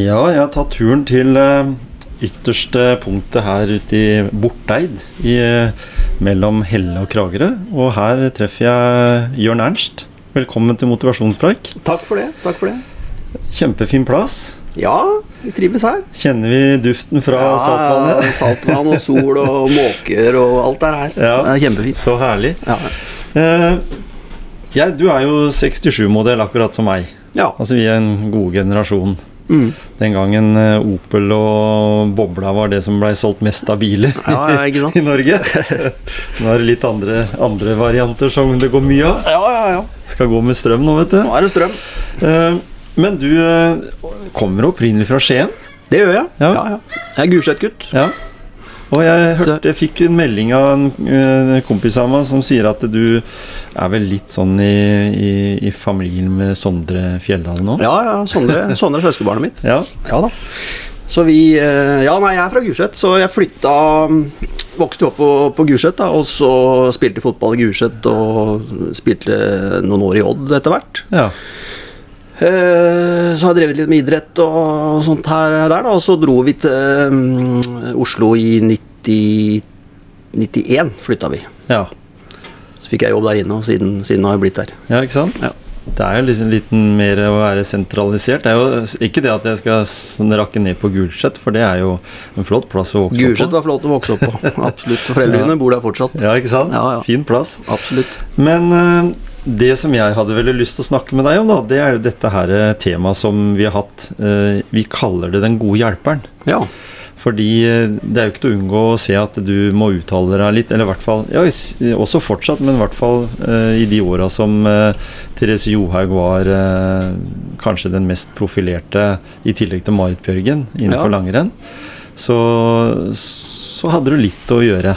Ja, jeg har tatt turen til eh, ytterste punktet her ute i Borteid, i, eh, mellom Helle og Kragerø. Og her treffer jeg Jørn Ernst. Velkommen til motivasjonspreik. Takk for det. takk for det Kjempefin plass. Ja, vi trives her. Kjenner vi duften fra saltvannet? Ja, saltvann og sol og måker og alt er her. Ja, Det er kjempefint. Så herlig. Ja. Eh, ja, du er jo 67-modell, akkurat som meg. ja. Altså Vi er en god generasjon. Mm. Den gangen eh, Opel og Bobla var det som blei solgt mest av biler Ja, ja, i Norge. Nå er det litt andre, andre varianter som det går mye av. ja, ja, ja. Skal gå med strøm nå, vet du. Nå er det strøm. Eh, Men du eh, kommer opprinnelig fra Skien? Det gjør jeg. Ja. Ja, ja. Jeg er Gulset-gutt. Ja. Og jeg, hørte, jeg fikk en melding av en eh, kompis av meg som sier at du er vel litt sånn i, i, i familien med Sondre Fjelldal nå? Ja, ja. Sondre, Sondre søskenbarnet mitt. Ja. Ja da. Så vi eh, Ja, nei, jeg er fra Gulset, så jeg flytta Vokste opp på, på Gulset, da, og så spilte fotball i Gulset og spilte noen år i Odd etter hvert. ja. Eh, Så har jeg drevet litt med idrett og sånt her der, da. Og så dro vi til mm, Oslo i 90, 91, flytta vi. ja. Så fikk jeg jobb der inne, og siden, siden har jeg blitt der. Ja, ikke sant? Ja. Det er jo liksom litt mer å være sentralisert. Det er jo ikke det at jeg skal rakke ned på Gulset, for det er jo en flott plass å vokse Gulset opp på. var flott å vokse opp på. Absolutt. Foreldrene Ja. bor der fortsatt. Ja, ikke sant? Ja, ja. Fin plass. Absolutt. Men eh, det som jeg hadde veldig lyst til å snakke med deg om, da, det er jo dette her eh, temaet som vi har hatt. eh, Vi kaller det Den gode hjelperen. Ja. Fordi eh, det er jo ikke til å unngå å se at du må uttale deg litt, eller i hvert fall ja, også fortsatt, men i hvert fall i de åra som Therese Johaug var kanskje den mest profilerte, i tillegg til Marit Bjørgen, innenfor Ja. langrenn, så, så hadde du litt å gjøre.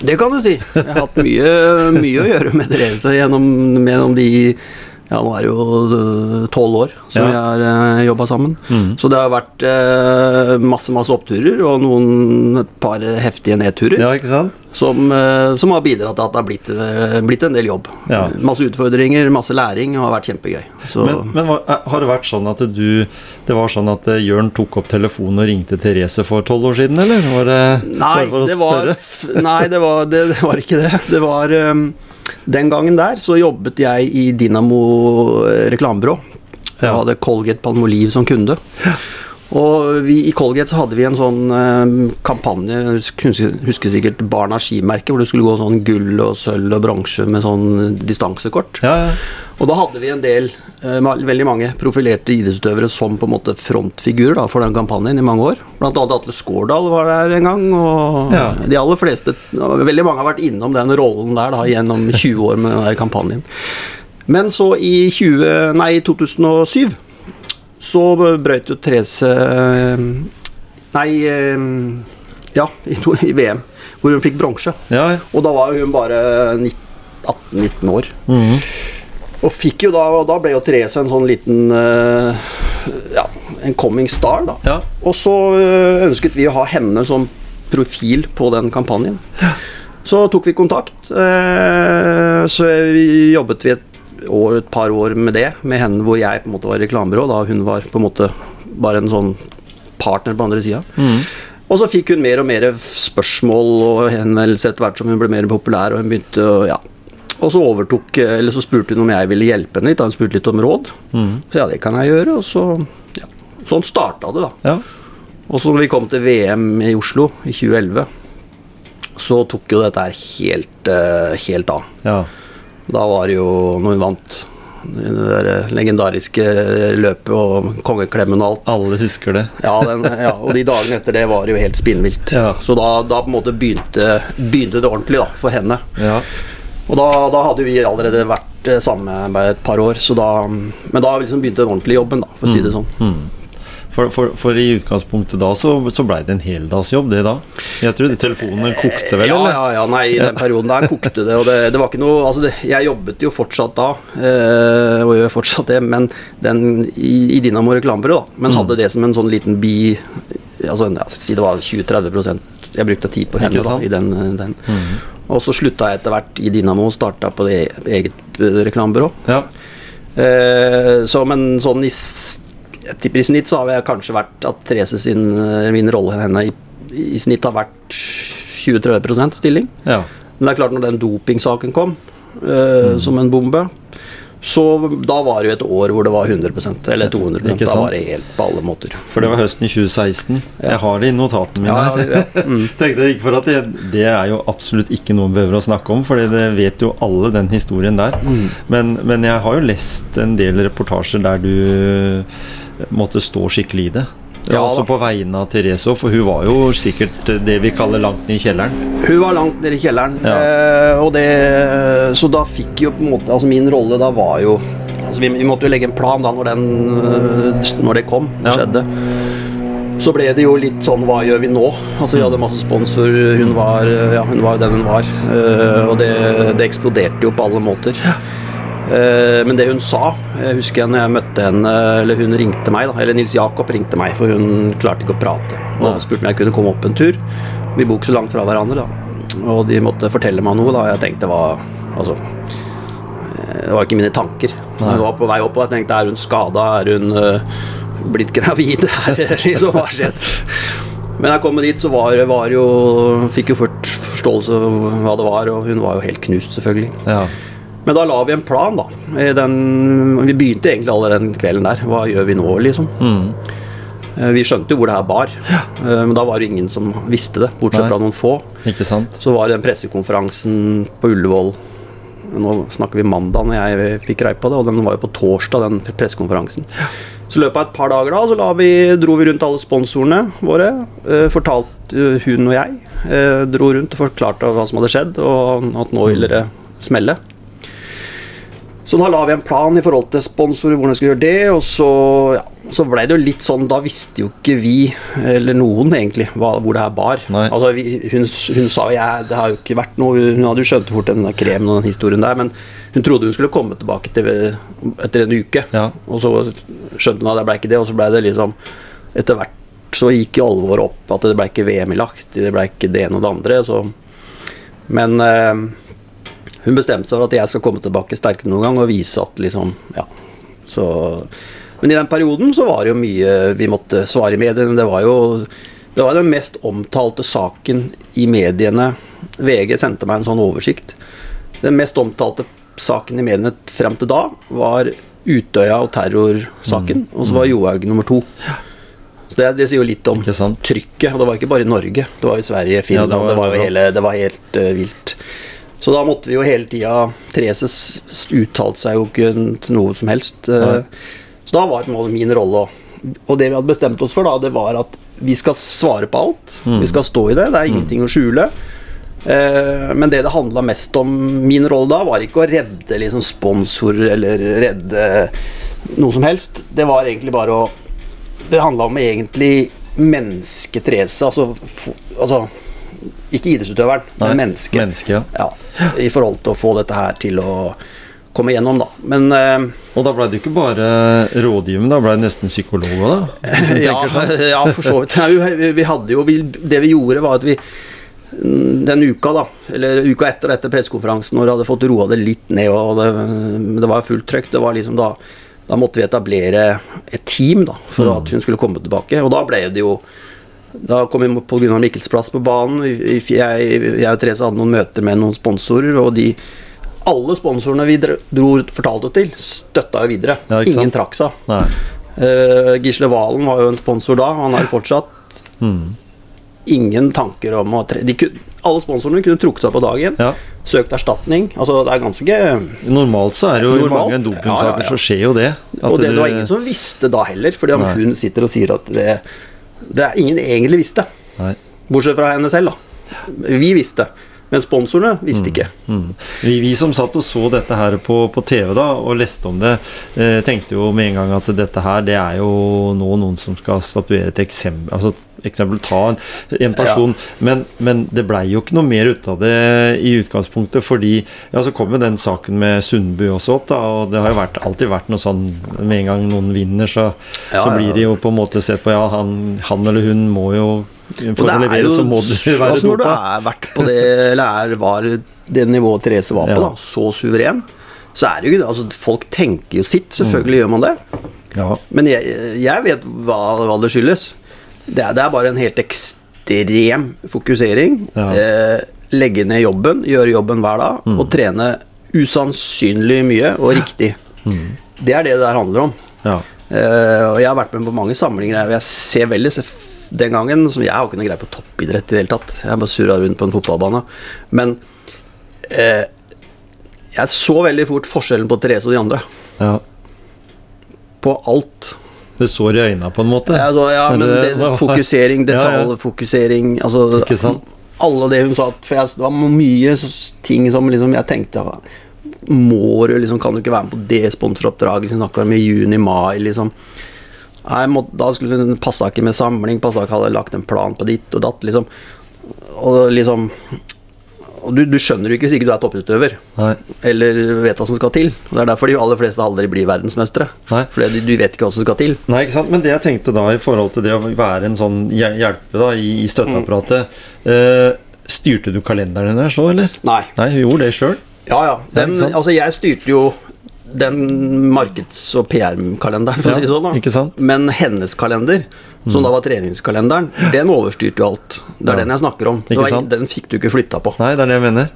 Det kan du si. Jeg har hatt mye, mye å gjøre med Therese gjennom, gjennom de Ja, nå er det jo tolv år som Ja. vi har uh, jobba sammen. Mm. Så det har vært eh, masse masse oppturer og noen et par heftige nedturer. Ja, ikke sant? Som, som har bidratt til at det har blitt, blitt en del jobb. Ja. Masse utfordringer, masse læring, og har vært kjempegøy. Så Men, men eh, har det vært sånn at du Det var sånn at eh, Jørn tok opp telefonen og ringte Therese for tolv år siden, eller? Var det Nei, bare for å det var, spørre? nei det, var, det, det var ikke det. Det var um, Den gangen der så jobbet jeg i Dinamo eh, reklamebyrå. Jeg hadde Colgate Palmolive som kunde. Og vi, i Colgate så hadde vi en sånn eh, kampanje, husker, husker sikkert Barna skimerke, hvor det skulle gå sånn gull og sølv og bronse med sånn distansekort. Ja, ja. Og da hadde vi en del, eh, veldig mange profilerte idrettsutøvere som på en måte frontfigurer da, for den kampanjen i mange år. Blant annet Atle Skårdal var der en gang, og Ja. de aller fleste Veldig mange har vært innom den rollen der da, gjennom 20 år med den der kampanjen. Men så i 20, nei, 2007 så brøt jo Therese eh, Nei, eh, ja, i, to, i VM, hvor hun fikk bronse. ja, ja. Og da var hun bare 18-19 år. Mhm. Og fikk jo da, og da ble jo Therese en sånn liten eh, Ja, en coming star, da. ja. Og så eh, ønsket vi å ha henne som profil på den kampanjen. Så tok vi kontakt. eh, så vi jobbet vi et, år, et par år med det, med henne hvor jeg på en måte var reklamebyrå, da hun var på en måte bare en sånn partner på andre sida. Mm. Og så fikk hun mer og mer spørsmål og henvendelser etter hvert som hun ble mer populær, og hun begynte å ja. Og så overtok, eller så spurte hun om jeg ville hjelpe henne litt, hun spurte litt om råd. Mm. Så ja, det kan jeg gjøre, og så ja. Sånn starta det, da. ja. Og så når vi kom til VM i Oslo i 2011, så tok jo dette her helt, eh, helt av. ja. Da var det jo når hun vant det der legendariske løpet og kongeklemmen og alt. Alle husker det. Ja, den, ja, og de dagene etter det var jo helt spinnvilt. Ja. Så da, da på en måte begynte, begynte det ordentlig da, for henne. Ja. Og da, da hadde vi allerede vært eh, sammen med et par år, så da Men da liksom begynte den ordentlige jobben, da, for å si det sånn. Mm. For, for, for i utgangspunktet da så, så blei det en heldagsjobb, det da? Jeg tror telefonene kokte vel, ja, eller? Ja, ja, nei, i den perioden der kokte det. Og det, det var ikke noe Altså, det, jeg jobbet jo fortsatt da, øh, og gjør fortsatt det, men den i, i Dynamo reklamebyrå, da. Men Mm. hadde det som en sånn liten bi Altså, si det var 20-30% Jeg brukte tid på henne da, i den. den. Mm. Og så slutta jeg etter hvert i Dynamo og starta på det eget eh, reklamebyrå. Ja. Eh, så, men sånn i, jeg tipper i snitt så har jeg kanskje vært at Therese sin, eh, min rolle henne i, i snitt har vært 20-30 stilling. ja. Men det er klart når den dopingsaken kom eh, Mm. som en bombe, så da var det jo et år hvor det var 100% eller 200 Ikke Da var det helt på alle måter. For det var høsten i 2016. Ja. Jeg har det i notatene mine Ja, her. ja, mm. Tenkte ikke for at det, det er jo absolutt ikke noe vi behøver å snakke om, for det vet jo alle den historien der. Mm. Men, men jeg har jo lest en del reportasjer der du måtte stå skikkelig i det. Ja, også på vegne av Therese for hun var jo sikkert det vi kaller langt ned i kjelleren. Hun var langt nede i kjelleren, Ja. eh, og det, så da fikk jo på en måte Altså min rolle da var jo Altså vi, vi måtte jo legge en plan da når, den, eh, når det kom, Ja. skjedde. Så ble det jo litt sånn Hva gjør vi nå? Altså Vi hadde masse sponsor. Hun var ja, hun var den hun var. eh, og det, det eksploderte jo på alle måter. Eh, men det hun sa Jeg husker når jeg møtte henne Eller hun ringte meg, da. Eller Nils Jakob ringte meg, for hun klarte ikke å prate. Og spurte om jeg kunne komme opp en tur. Vi bor ikke så langt fra hverandre, da. Og de måtte fortelle meg noe, da. Jeg tenkte hva Altså eh, Det var ikke mine tanker. Nei. Jeg var på vei opp, og jeg tenkte er hun skada? Er hun uh, blitt gravid? Er liksom hva har skjedd? Men jeg kom dit, så var, var jo Fikk jo fort forståelse av hva det var, og hun var jo helt knust, selvfølgelig. Ja. Men da la vi en plan, da. Den, vi begynte egentlig allerede den kvelden der. Hva gjør vi nå, liksom? Mm. Eh, Vi skjønte jo hvor det her bar, ja. men da var det ingen som visste det, bortsett Nei. fra noen få. Så var det den pressekonferansen på Ullevål Nå snakker vi mandag når jeg fikk greie på det, og den var jo på torsdag, den pressekonferansen. Så i løpet av et par dager da, så la vi, dro vi rundt alle sponsorene våre. Eh, fortalte eh, hun og jeg. Eh, dro rundt og forklarte hva som hadde skjedd, og at nå ville det smelle. Så da la vi en plan i forhold til sponsorer, hvordan vi skulle gjøre det. Og så, ja, så ble det jo litt sånn Da visste jo ikke vi, eller noen egentlig, hva, hvor det her bar. Altså, vi, hun, hun sa jo jeg, det har jo ikke vært noe Hun hadde jo skjønt fort den der kremen og den historien der, men hun trodde hun skulle komme tilbake til, etter en uke. Ja. Og så skjønte hun at det ble ikke det, og så ble det liksom Etter hvert så gikk jo alvoret opp at det ble ikke VM i lagt, det ble ikke det ene og det andre. Så. Men eh, hun bestemte seg for at jeg skal komme tilbake sterkere noen gang og vise at liksom Ja. Så Men i den perioden så var det jo mye vi måtte svare i mediene. Det var jo det var den mest omtalte saken i mediene. VG sendte meg en sånn oversikt. Den mest omtalte saken i mediene frem til da var Utøya og terrorsaken. Og så var Johaug nummer to. Så det, det sier jo litt om trykket. Og det var ikke bare i Norge. Det var i Sverige, Finland. Ja, det det, var var jo hele, det var helt uh, vilt. Så da måtte vi jo hele tida Therese uttalte seg jo ikke til noe som helst. eh, Nei. Så da var det min rolle òg. Og det vi hadde bestemt oss for, da, det var at vi skal svare på alt. Mm. Vi skal stå i det. Det er ingenting å skjule. Eh, men det det handla mest om, min rolle da, var ikke å redde liksom sponsorer eller redde noe som helst. Det var egentlig bare å Det handla om egentlig mennesket Therese. Altså, altså Ikke idrettsutøveren, men mennesket. Menneske, ja. Ja, I forhold til å få dette her til å komme gjennom, da. Men uh, Og da ble du ikke bare rådgivende, da ble du nesten psykolog òg, da? Ja, sånn. ja, for så vidt. Nei, vi, vi hadde jo vi, Det vi gjorde, var at vi den uka, da, eller uka etter etter pressekonferansen, når vi hadde fått roa det litt ned, og det, det var fullt trøkk, det var liksom da da måtte vi etablere et team da, for Mm. at hun skulle komme tilbake. Og da ble det jo Da kom vi på Gunnar Mikkels plass på banen. Jeg, jeg og Therese hadde noen møter med noen sponsorer, og de alle sponsorene vi dro, fortalte til, støtta jo videre. Ja, Ingen trakk seg. Uh, Gisle Valen var jo en sponsor da, han er fortsatt. Mm. Ingen tanker om å tre de kunne, Alle sponsorene kunne trukket seg på dagen, Ja. søkt erstatning. Altså, det er ganske Normalt så er det jo i Normalt? mange dopingsaker Ja, så skjer jo det. Og det, det var ingen som visste da heller, fordi om hun sitter og sier at det Det er ingen egentlig visste. Nei. Bortsett fra henne selv, da. Vi visste. Men sponsorene visste ikke. Mm. Vi, vi som satt og så dette her på, på TV da, og leste om det, eh, tenkte jo med en gang at dette her, det er jo nå noen som skal statuere et eksempel. Altså, eksempel ta en, en person, men, men det blei jo ikke noe mer ut av det i utgangspunktet, fordi ja, så kom jo den saken med Sundby også opp, da, og det har jo vært, alltid vært noe sånn med en gang noen vinner, så, Ja, så blir det jo på en måte sett på ja, han, han eller hun må jo For Og det å er levere jo så må du være altså Når du er vært på det, eller er, var det nivået Therese var på, Ja. da, så suveren, så er det jo ikke altså, Folk tenker jo sitt, selvfølgelig Mm. gjør man det. Ja. Men jeg, jeg vet hva, hva det skyldes. Det er, det er bare en helt ekstrem fokusering. Ja. Eh, legge ned jobben, gjøre jobben hver dag, Mm. og trene usannsynlig mye og riktig. Det er det det her handler om. ja. Eh, og jeg har vært med på mange samlinger, og jeg ser veldig Den gangen som Jeg har ikke noe greie på toppidrett i det hele tatt. Jeg bare surra rundt på en fotballbane. Men eh, jeg så veldig fort forskjellen på Therese og de andre. ja. På alt. Det sår i øynene på en måte. Ja, altså, ja men det- det, fokusering, fokusering, Ja, ja. altså? Alle det hun sa For jeg, det var mye ting som liksom jeg tenkte Må du liksom Kan du ikke være med på det sponsoroppdraget Liksom, snakka om i juni-mai, liksom? Nei, må, da skulle hun passa ikke med samling, passa ikke hadde lagt en plan på ditt og datt, liksom. Og liksom og du, du skjønner jo ikke hvis ikke du er topputøver, Nei. eller vet hva som skal til. Det er derfor de aller fleste aldri blir verdensmestere. Nei. Fordi du, vet ikke hva som skal til. Nei, ikke sant? Men det jeg tenkte da i forhold til det å være en sånn hjel- hjelpe da i, i støtteapparatet eh, Styrte du kalenderen deres så, eller? Nei. Nei, hun gjorde det sjøl. Ja, ja. Den, altså, jeg styrte jo den markeds- og PR-kalenderen, for å si det sånn. da. Mm. Men hennes kalender, som da var treningskalenderen, den overstyrte jo alt. Det er den jeg snakker om. Var, den fikk du ikke flytta på. Nei, det er det jeg mener.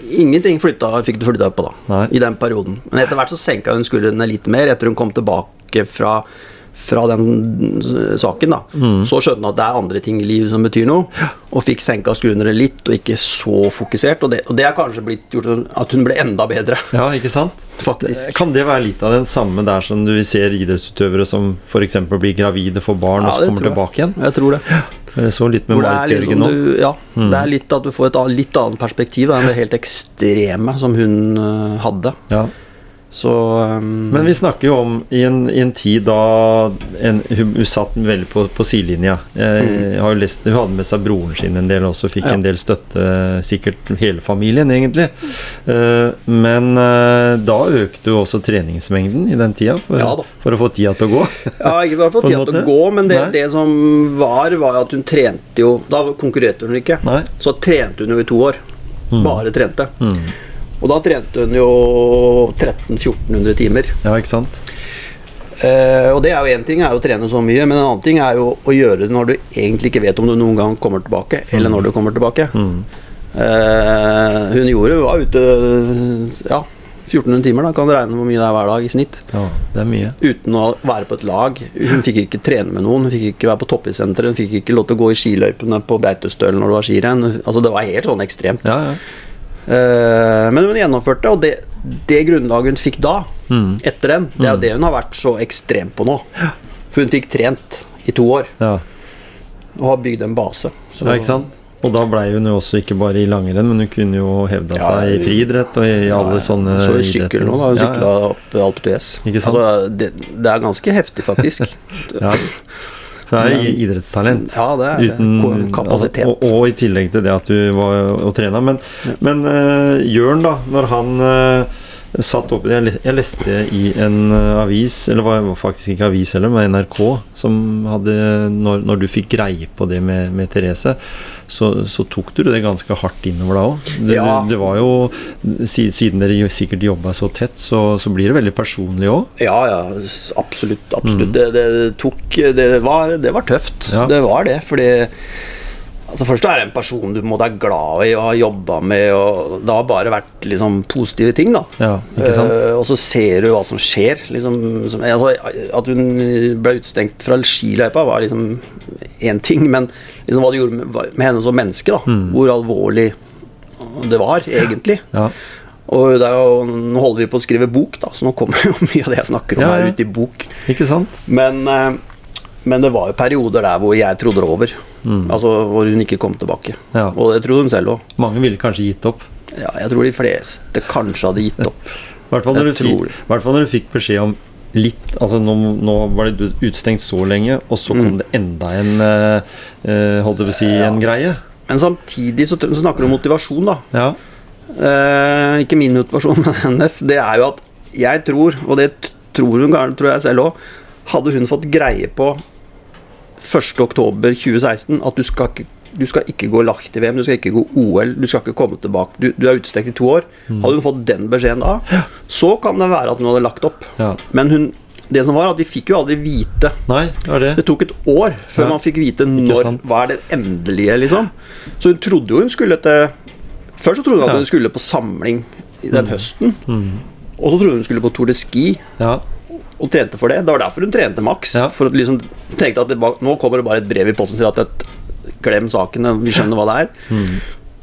Ingenting flytta, fikk du flytta på da, Nei. i den perioden. Men etter hvert så senka hun skuldrene litt mer, etter hun kom tilbake fra, fra den eh, saken. da. Mm. Så skjønte hun at det er andre ting i livet som betyr noe, og fikk senka skruene litt, og ikke så fokusert. Og det, og det har kanskje blitt gjort at hun ble enda bedre, Ja, ikke sant? faktisk. Kan det være litt av den samme der som du ser idrettsutøvere som f.eks. blir gravide, får barn Ja, og så kommer tilbake igjen? Jeg tror det. Jeg så litt med er Jørgen liksom nå. du, ja, Mm. det er litt at du får et litt annet perspektiv da, enn det helt ekstreme som hun øh, hadde. Ja. Så um, Men vi snakker jo om i en, i en tid da en, hun, satt veldig på, på sidelinja. Har jo lest, Hun hadde med seg broren sin en del også, fikk Mm. Ja. en del støtte. Sikkert hele familien, egentlig. Uh, men uh, da økte jo også treningsmengden i den tida, for, Ja for å få tida til å gå. Ja, ikke bare få tida til å gå, men det, det som var, var at hun trente jo Da konkurrerte hun ikke. Nei. Så trente hun jo i to år. Bare trente. Mm. Og da trente hun jo 1300-1400 timer. Ja, ikke sant? Uh, og det er jo én ting er jo å trene så mye, men en annen ting er jo å gjøre det når du egentlig ikke vet om du noen gang kommer tilbake, eller når du kommer tilbake. Mm. Uh, hun gjorde var ute ja, 1400 timer, da kan du regne hvor mye det er hver dag i snitt. Ja, det er mye. Uten å være på et lag. Hun fikk ikke trene med noen, hun fikk ikke være på toppisenteret, hun fikk ikke lov til å gå i skiløypene på Beitostølen når det var skirenn. Altså, det var helt sånn ekstremt. Ja, ja. Eh, men hun gjennomførte, og det, det grunnlaget hun fikk da, Mm. etter den, det er jo det hun har vært så ekstrem på nå. For hun fikk trent i to år ja. og har bygd en base. Så- ja ikke sant? Og da blei hun jo også ikke bare i langrenn, men hun kunne jo hevda Ja, seg i friidrett og i alle sånne Så i sykkel nå, da. Hun Ja, sykla opp Alpe d'Huez. Altså, det, det er ganske heftig, faktisk. Ja. Så det er det idrettstalent. Ja, det er det. Uten kapasitet. Altså, og, og i tillegg til det at du var og trena. Men, men uh, Jørn, da, når han eh, satt opp jeg, jeg leste i en eh, avis, eller var var faktisk ikke avis heller, men NRK, som hadde Når, når du fikk greie på det med, med Therese, så, så tok du det ganske hardt innover da òg. Det, Ja. det var jo Siden dere sikkert jobba så tett, så, så blir det veldig personlig òg. Ja, ja, Absolutt. absolutt. Mm. Det, det tok det var, det var tøft. Ja. Det var det, fordi Altså Først er det en person du må være glad i og har jobba med, og det har bare vært liksom positive ting, da. Ja? Eh, og så ser du hva som skjer. Liksom, som, altså, at hun ble utestengt fra skiløypa, var liksom én ting, men liksom hva det gjorde med, med henne som menneske, da. Mm. Hvor alvorlig det var, egentlig. Ja. Og er jo, nå holder vi på å skrive bok, da, så nå kommer jo mye av det jeg snakker om Ja, her ut i bok. Men, uh, men det var jo perioder der hvor jeg trodde det over. Mm. Altså hvor hun ikke kom tilbake. Ja. Og det tror hun selv òg. Mange ville kanskje gitt opp. Ja, jeg tror de fleste kanskje hadde gitt opp. I hvert fall når, du fikk, når du beskjed om litt Altså nå, nå var det utstengt så lenge, og så kom Mm. det enda en eh, eh, Holdt jeg på å si en greie. Men samtidig så, så snakker du om motivasjon, da. Ja. Eh, ikke min motivasjon, men hennes. Det er jo at jeg tror, og det tror hun tror jeg selv òg, hadde hun fått greie på 1.10.2016 at du skal ikke du skal ikke gå lagt i VM, du skal ikke gå OL, du skal ikke komme tilbake. Du, du er utestengt i to år. Hadde hun fått den beskjeden da, så kan det være at hun hadde lagt opp. ja. Men hun, det som var, at vi fikk jo aldri vite Nei, det var det. Det tok et år før Ja, man fikk vite når. Hva er det endelige, liksom. Så hun trodde jo hun skulle til Først så trodde hun at hun skulle på samling den høsten. Mm. Og så trodde hun skulle på Tour de Ski Ja. Og trente for det. Det var derfor hun trente maks. Ja. For liksom tenkte at det, nå kommer det bare et brev i posten som sier at jeg, glem saken, vi skjønner hva det er. Mm.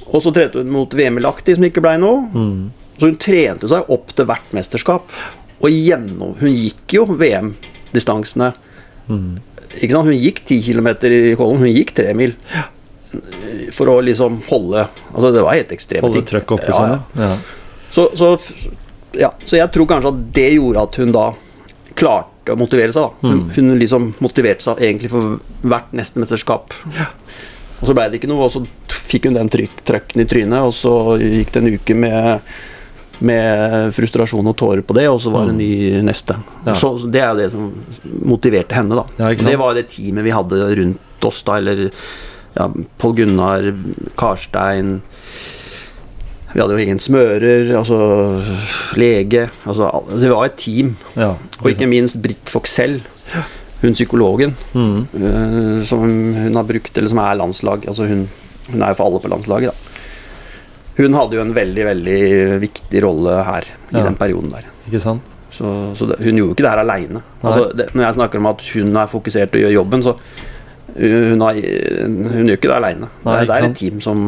Og så trente hun mot VM i Lahti, som ikke blei noe. Mm. Så hun trente seg opp til hvert mesterskap. Og gjennom Hun gikk jo VM-distansene. Mm. Ikke sant? Hun gikk 10 km i Kollen, hun gikk tre mil. For å liksom holde Altså, det var helt ekstremt. Holde trøkket oppe Ja, ja. ja. ja. Så, så, ja, så jeg tror kanskje at det gjorde at hun da klarte å motivere seg. da Hun, Mm. hun liksom motiverte seg egentlig for hvert neste mesterskap. Og så ble det ikke noe, og så fikk hun den trykk, trøkken i trynet, og så gikk det en uke med med frustrasjon og tårer på det, og så var det en ny neste. Mm. Ja. Så, så Det er jo det som motiverte henne, da. Ja, det var jo det teamet vi hadde rundt oss, da, eller ja, Pål Gunnar, Karstein Vi hadde jo ingen smører, altså lege altså, altså, Det var et team. ja. Og ikke minst Britt Foxell, hun psykologen, Mm. uh, som hun har brukt, eller som er landslag. Altså hun, hun er jo for alle på landslaget, da. Hun hadde jo en veldig, veldig viktig rolle her i Ja. den perioden der. Ikke sant? Så, så det, hun gjorde jo ikke det her aleine. Altså, når jeg snakker om at hun er fokusert og gjør jobben, så hun, har, hun gjør ikke det aleine. Det, det er et team som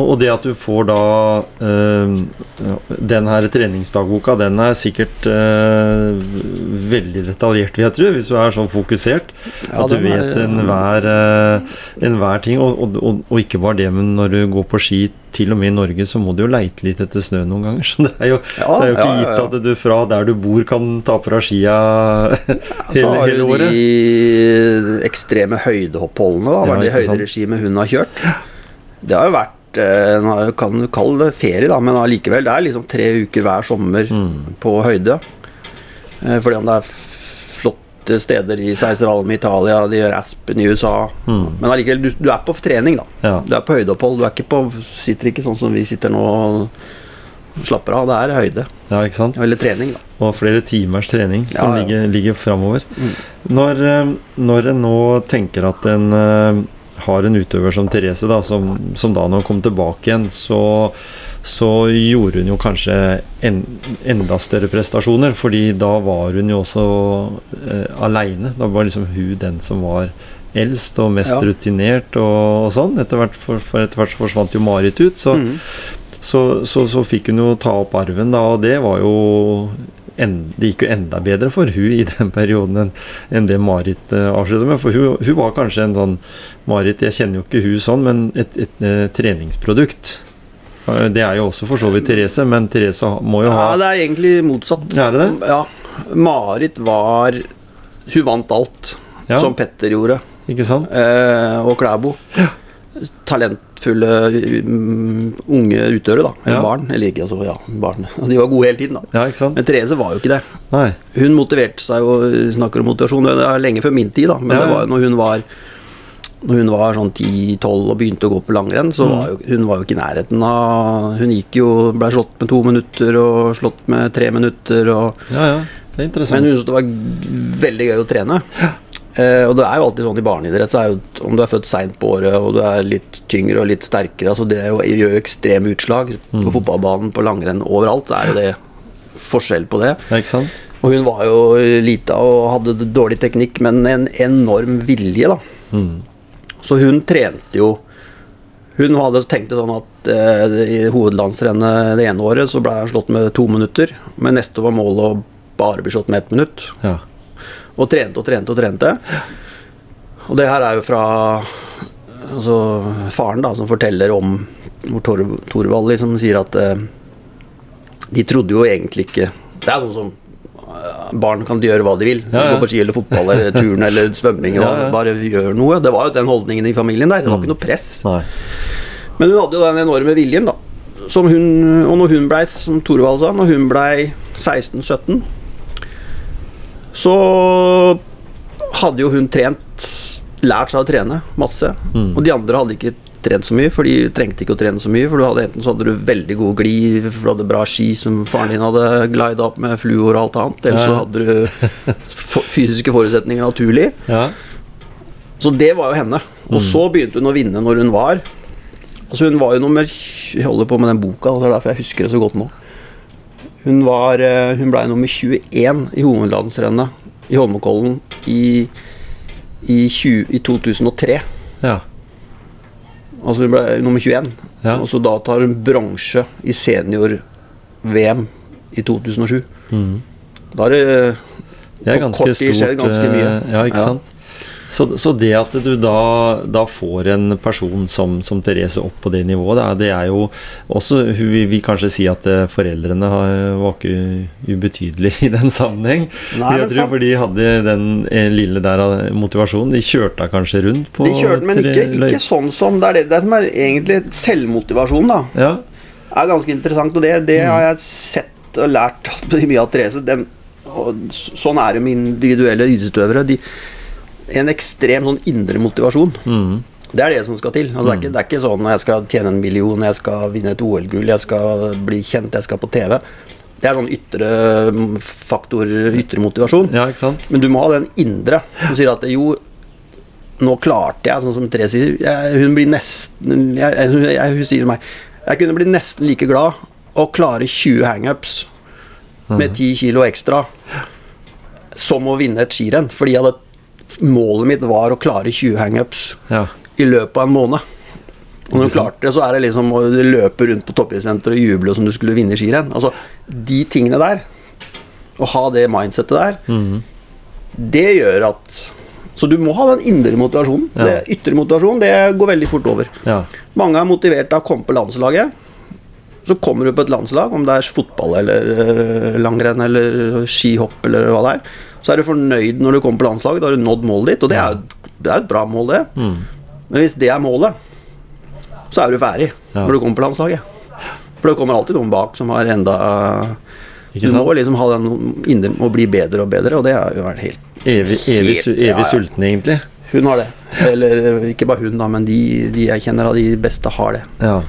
Og, det at du får da øh, Den her treningsdagboka, den er sikkert øh, veldig detaljert, vil jeg tro, hvis du er sånn fokusert. Ja, at du vet enhver En hver ting. Og, og, og, og ikke bare det, men når du går på ski, til og med i Norge, så må du jo leite litt etter snø noen ganger. Så det er jo, Ja, det er jo ikke ja, gitt at du fra der du bor, kan ta på deg skia Så hele, har hele du de ekstreme høydehoppholdene, da. Hva er det høyderegimet hun har kjørt? Det har jo vært eh, Nå kan du kalle det ferie, da, men allikevel. Det er liksom tre uker hver sommer Mm. på høyde. Eh, Fordi om det er flotte steder i Seiserhallen i Italia, de gjør Aspen i USA Mm. Men allikevel, du, du er på trening, da. Ja. Du er på høydeopphold. Du er ikke på, sitter ikke sånn som vi sitter nå og slapper av. Det er høyde. ja, ikke sant? Eller trening, da. Og flere timers trening Ja, som ligger, ligger framover. Mm. Når, eh, når en nå tenker at en eh, har en utøver som Therese, da, som, som da når hun kom tilbake igjen, så, så gjorde hun jo kanskje en, enda større prestasjoner, fordi da var hun jo også eh, aleine. Da var liksom hun den som var eldst og mest Ja. rutinert og, og sånn. Etter hvert, for, for etter hvert så forsvant jo Marit ut, så, Mhm. så, så, så fikk hun jo ta opp arven da, og det var jo en, Det gikk jo enda bedre for hun i den perioden enn enn det Marit uh, avsluttet med. For hun, hun var kanskje en sånn Marit, jeg kjenner jo ikke hun sånn, men et, et, eh, treningsprodukt. Eh, det er jo også for så vidt Therese, men Therese må jo ha Ja, det er egentlig motsatt. Er det det? Ja. Marit var Hun vant alt, ja, som Petter gjorde, Ikke sant? eh, og Klæbo. Talentfulle mm, unge utøvere, da. Eller Ja. barn. Eller ikke, altså, ja, barn. De var gode hele tiden, da. Ja? Men Therese var jo ikke det. Nei. Hun motiverte seg jo Snakker om motivasjon, det er lenge før min tid, da. Men Ja, det var når hun var når hun var sånn 10-12 og begynte å gå på langrenn, så Mm. var jo, hun var jo ikke i nærheten av Hun gikk jo, ble slått med to minutter og slått med tre minutter og Ja, ja. Det er interessant. Men hun syntes det var veldig gøy å trene. Eh, og det er jo alltid sånn i barneidrett, så jo om du er født seint på året og du er litt tyngre og litt sterkere, altså det jo, gjør jo ekstreme utslag Mm. på fotballbanen, på langrenn, overalt. Er jo det forskjell på det. det ikke sant? Og hun var jo lita og hadde dårlig teknikk, men en enorm vilje, da. Mm. Så hun trente jo Hun hadde tenkt det sånn at eh, i hovedlandsrennet det ene året så ble hun slått med to minutter, men neste var målet å bare bli slått med ett minutt. Ja. Og trente og trente og trente. Og det her er jo fra altså faren da, som forteller om hvor Tor Torvald liksom sier at eh, de trodde jo egentlig ikke Det er sånn som eh, barn kan gjøre hva de vil. Ja, ja. Gå på ski eller fotball eller turn eller svømming. Og Ja, ja. Bare gjør noe. Det var jo den holdningen i familien der. Det var Mm. ikke noe press. Nei. Men hun hadde jo den enorme viljen, da. Som hun, og når hun blei, som Torvald sa, når hun blei 16-17, så hadde jo hun trent, lært seg å trene masse. Mm. Og de andre hadde ikke trent så mye, for de trengte ikke å trene så mye. For du hadde enten så hadde du veldig god glid, for du hadde bra ski som faren din hadde glida opp med fluor og alt annet. Eller så hadde du fysiske forutsetninger naturlig. Ja. Så det var jo henne. Og Mm. så begynte hun å vinne når hun var Altså Hun var jo nummer Jeg holder på med den boka, det er derfor jeg husker det så godt nå. Hun var eh, Hun ble nummer 21 i hovedlandsrennet i Holmenkollen i, i, 20, i 2003. ja. Altså hun ble nummer 21. Ja. Og så da tar hun bronse i senior-VM i 2007. Mm. Da er det Det er På ganske kort tid skjedd ganske mye. eh, Ja, ikke sant. Så, så det at du da, da får en person som, som Therese opp på det nivået, det er, det er jo også Hun vi, vil kanskje si at eh, foreldrene har- var ikke ubetydelige i den sammenheng. Nei, jeg tror For de hadde den eh, lille der av motivasjonen. De kjørte kanskje rundt på De kjørte, men ikke, ikke sånn som Det er det, det som er egentlig selvmotivasjon, da. Ja. er ganske interessant, og det, det har jeg sett og lært mye av Therese. Den, og sånn er det med individuelle idrettsutøvere. De, en ekstrem sånn indre motivasjon. Mm. Det er det som skal til. Altså, det, er ikke, det er ikke sånn jeg skal tjene en million, jeg skal vinne et OL-gull, jeg skal bli kjent, jeg skal på TV. Det er sånn ytre mm, faktor, ytre motivasjon. ja? Men du må ha den indre Du sier at jo, nå klarte jeg, sånn som Tre sier. Jeg, hun blir nesten jeg, jeg, hun- jeg, Hun sier til meg Jeg kunne bli nesten like glad å klare 20 hangups med 10 kilo ekstra som å vinne et skirenn. Fordi jeg hadde, målet mitt var å klare 20 hangups Ja. i løpet av en måned. Og når du klarte det, så er det liksom å løpe rundt på toppidrettssenteret og juble som du skulle vinne skirenn. Altså, de tingene der, å ha det mindsettet der, mm. det gjør at Så du må ha den indre motivasjonen. Ja. Det Ytre motivasjon det går veldig fort over. ja. Mange er motivert av å komme på landslaget. Så kommer du på et landslag, om det er fotball eller langrenn eller skihopp eller hva det er. Så er du fornøyd når du kommer på landslaget. Da har du nådd målet ditt, og det er, det er et bra mål, det. Mm. Men hvis det er målet, så er du ferdig Ja. når du kommer på landslaget. For det kommer alltid noen bak som har enda Du må liksom ha den indre å bli bedre og bedre, og det har jo vært helt Evig, evig, evig ja, ja. sulten, egentlig. Hun har det. Eller eh, ikke bare hun, da, men de, de jeg kjenner av de beste, har det. Ja.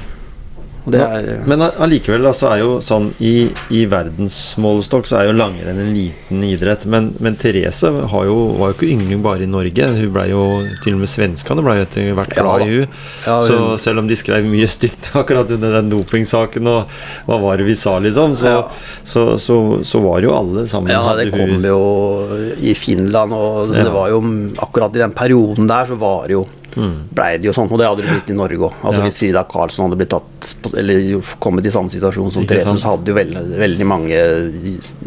Er Men allikevel altså, er jo sånn i, i verdensmålestokk så er jo langrenn en liten idrett. Men, men Therese har jo, var jo ikke yngling bare i Norge. Hun ble jo Til og med svenskene ble jo etter hvert glad ja, i hun. Ja, Så selv om de skrev mye stygt akkurat under den dopingsaken og hva var det vi sa, liksom, så, Ja. så, så, så var jo alle sammen Ja, det det hun- kom jo i Finland, og det var jo akkurat i den perioden der så var det jo Mm. blei det jo sånn, og det hadde det blitt i Norge òg. Altså Ja. Hvis Frida Karlsen hadde blitt tatt Eller kommet i samme situasjon som Therese, så hadde jo veldig, veldig mange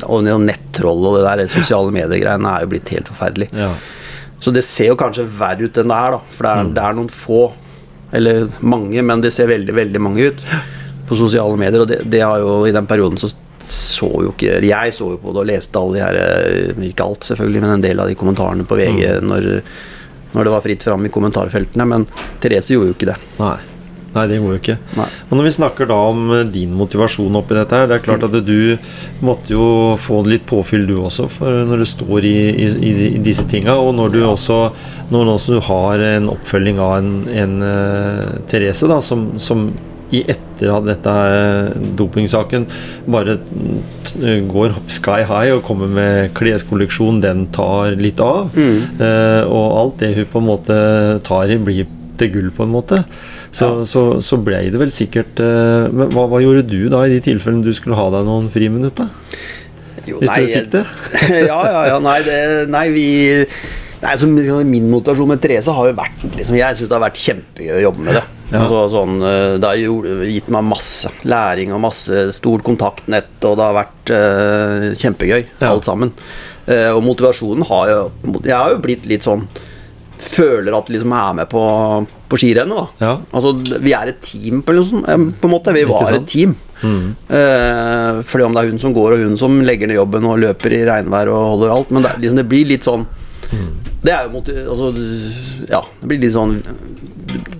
Og nettroll og det der sosiale mediegreiene er jo blitt helt forferdelig. Ja. Så det ser jo kanskje verre ut enn det er, da. For det er, det er noen få, eller mange, men det ser veldig, veldig mange ut på sosiale medier. Og det, det har jo i den perioden så så jo ikke Jeg så jo på det og leste alle de her eh, Ikke alt, selvfølgelig, men en del av de kommentarene på VG når, når det var fritt fram i kommentarfeltene. Men Therese gjorde jo ikke det. Nei. Nei, det går jo ikke. Nei. Og når vi snakker da om eh, din motivasjon oppi dette her, det er klart at du måtte jo få litt påfyll du også, for når du står i, i, i, disse tinga, og når du også når også du har en oppfølging av en, en uh, Therese, da, som, som i etter av dette eh, dopingsaken bare går sky high og kommer med kleskolleksjon, den tar litt av. Eh, og alt det hun på en måte tar i, blir til gull, på en måte. Så, så, så ble det vel sikkert eh, Men hva, hva gjorde du da i de tilfellene du skulle ha deg noen friminutt, da? Jo, Hvis du fikk det? ja, ja, ja. Nei, det, nei vi Nei, så Min motivasjon med Therese har jo vært liksom, Jeg syns det har vært kjempegøy å jobbe med det. Ja. Altså, sånn, eh, det har gitt meg masse læring og masse stort kontaktnett, og det har vært uh, kjempegøy, Ja. alt sammen. Uh, og motivasjonen har jo Jeg har jo blitt litt sånn føler at du liksom er med på, på skirennet. da. Ja. Altså, vi er et team, på, eh, på en måte. Vi var et team. Mm. Uh, fordi om det er hun som går, og hun som legger ned jobben og løper i regnvær og holder alt. Men det, liksom, det blir litt sånn Det er jo mot, altså, Ja, det blir litt sånn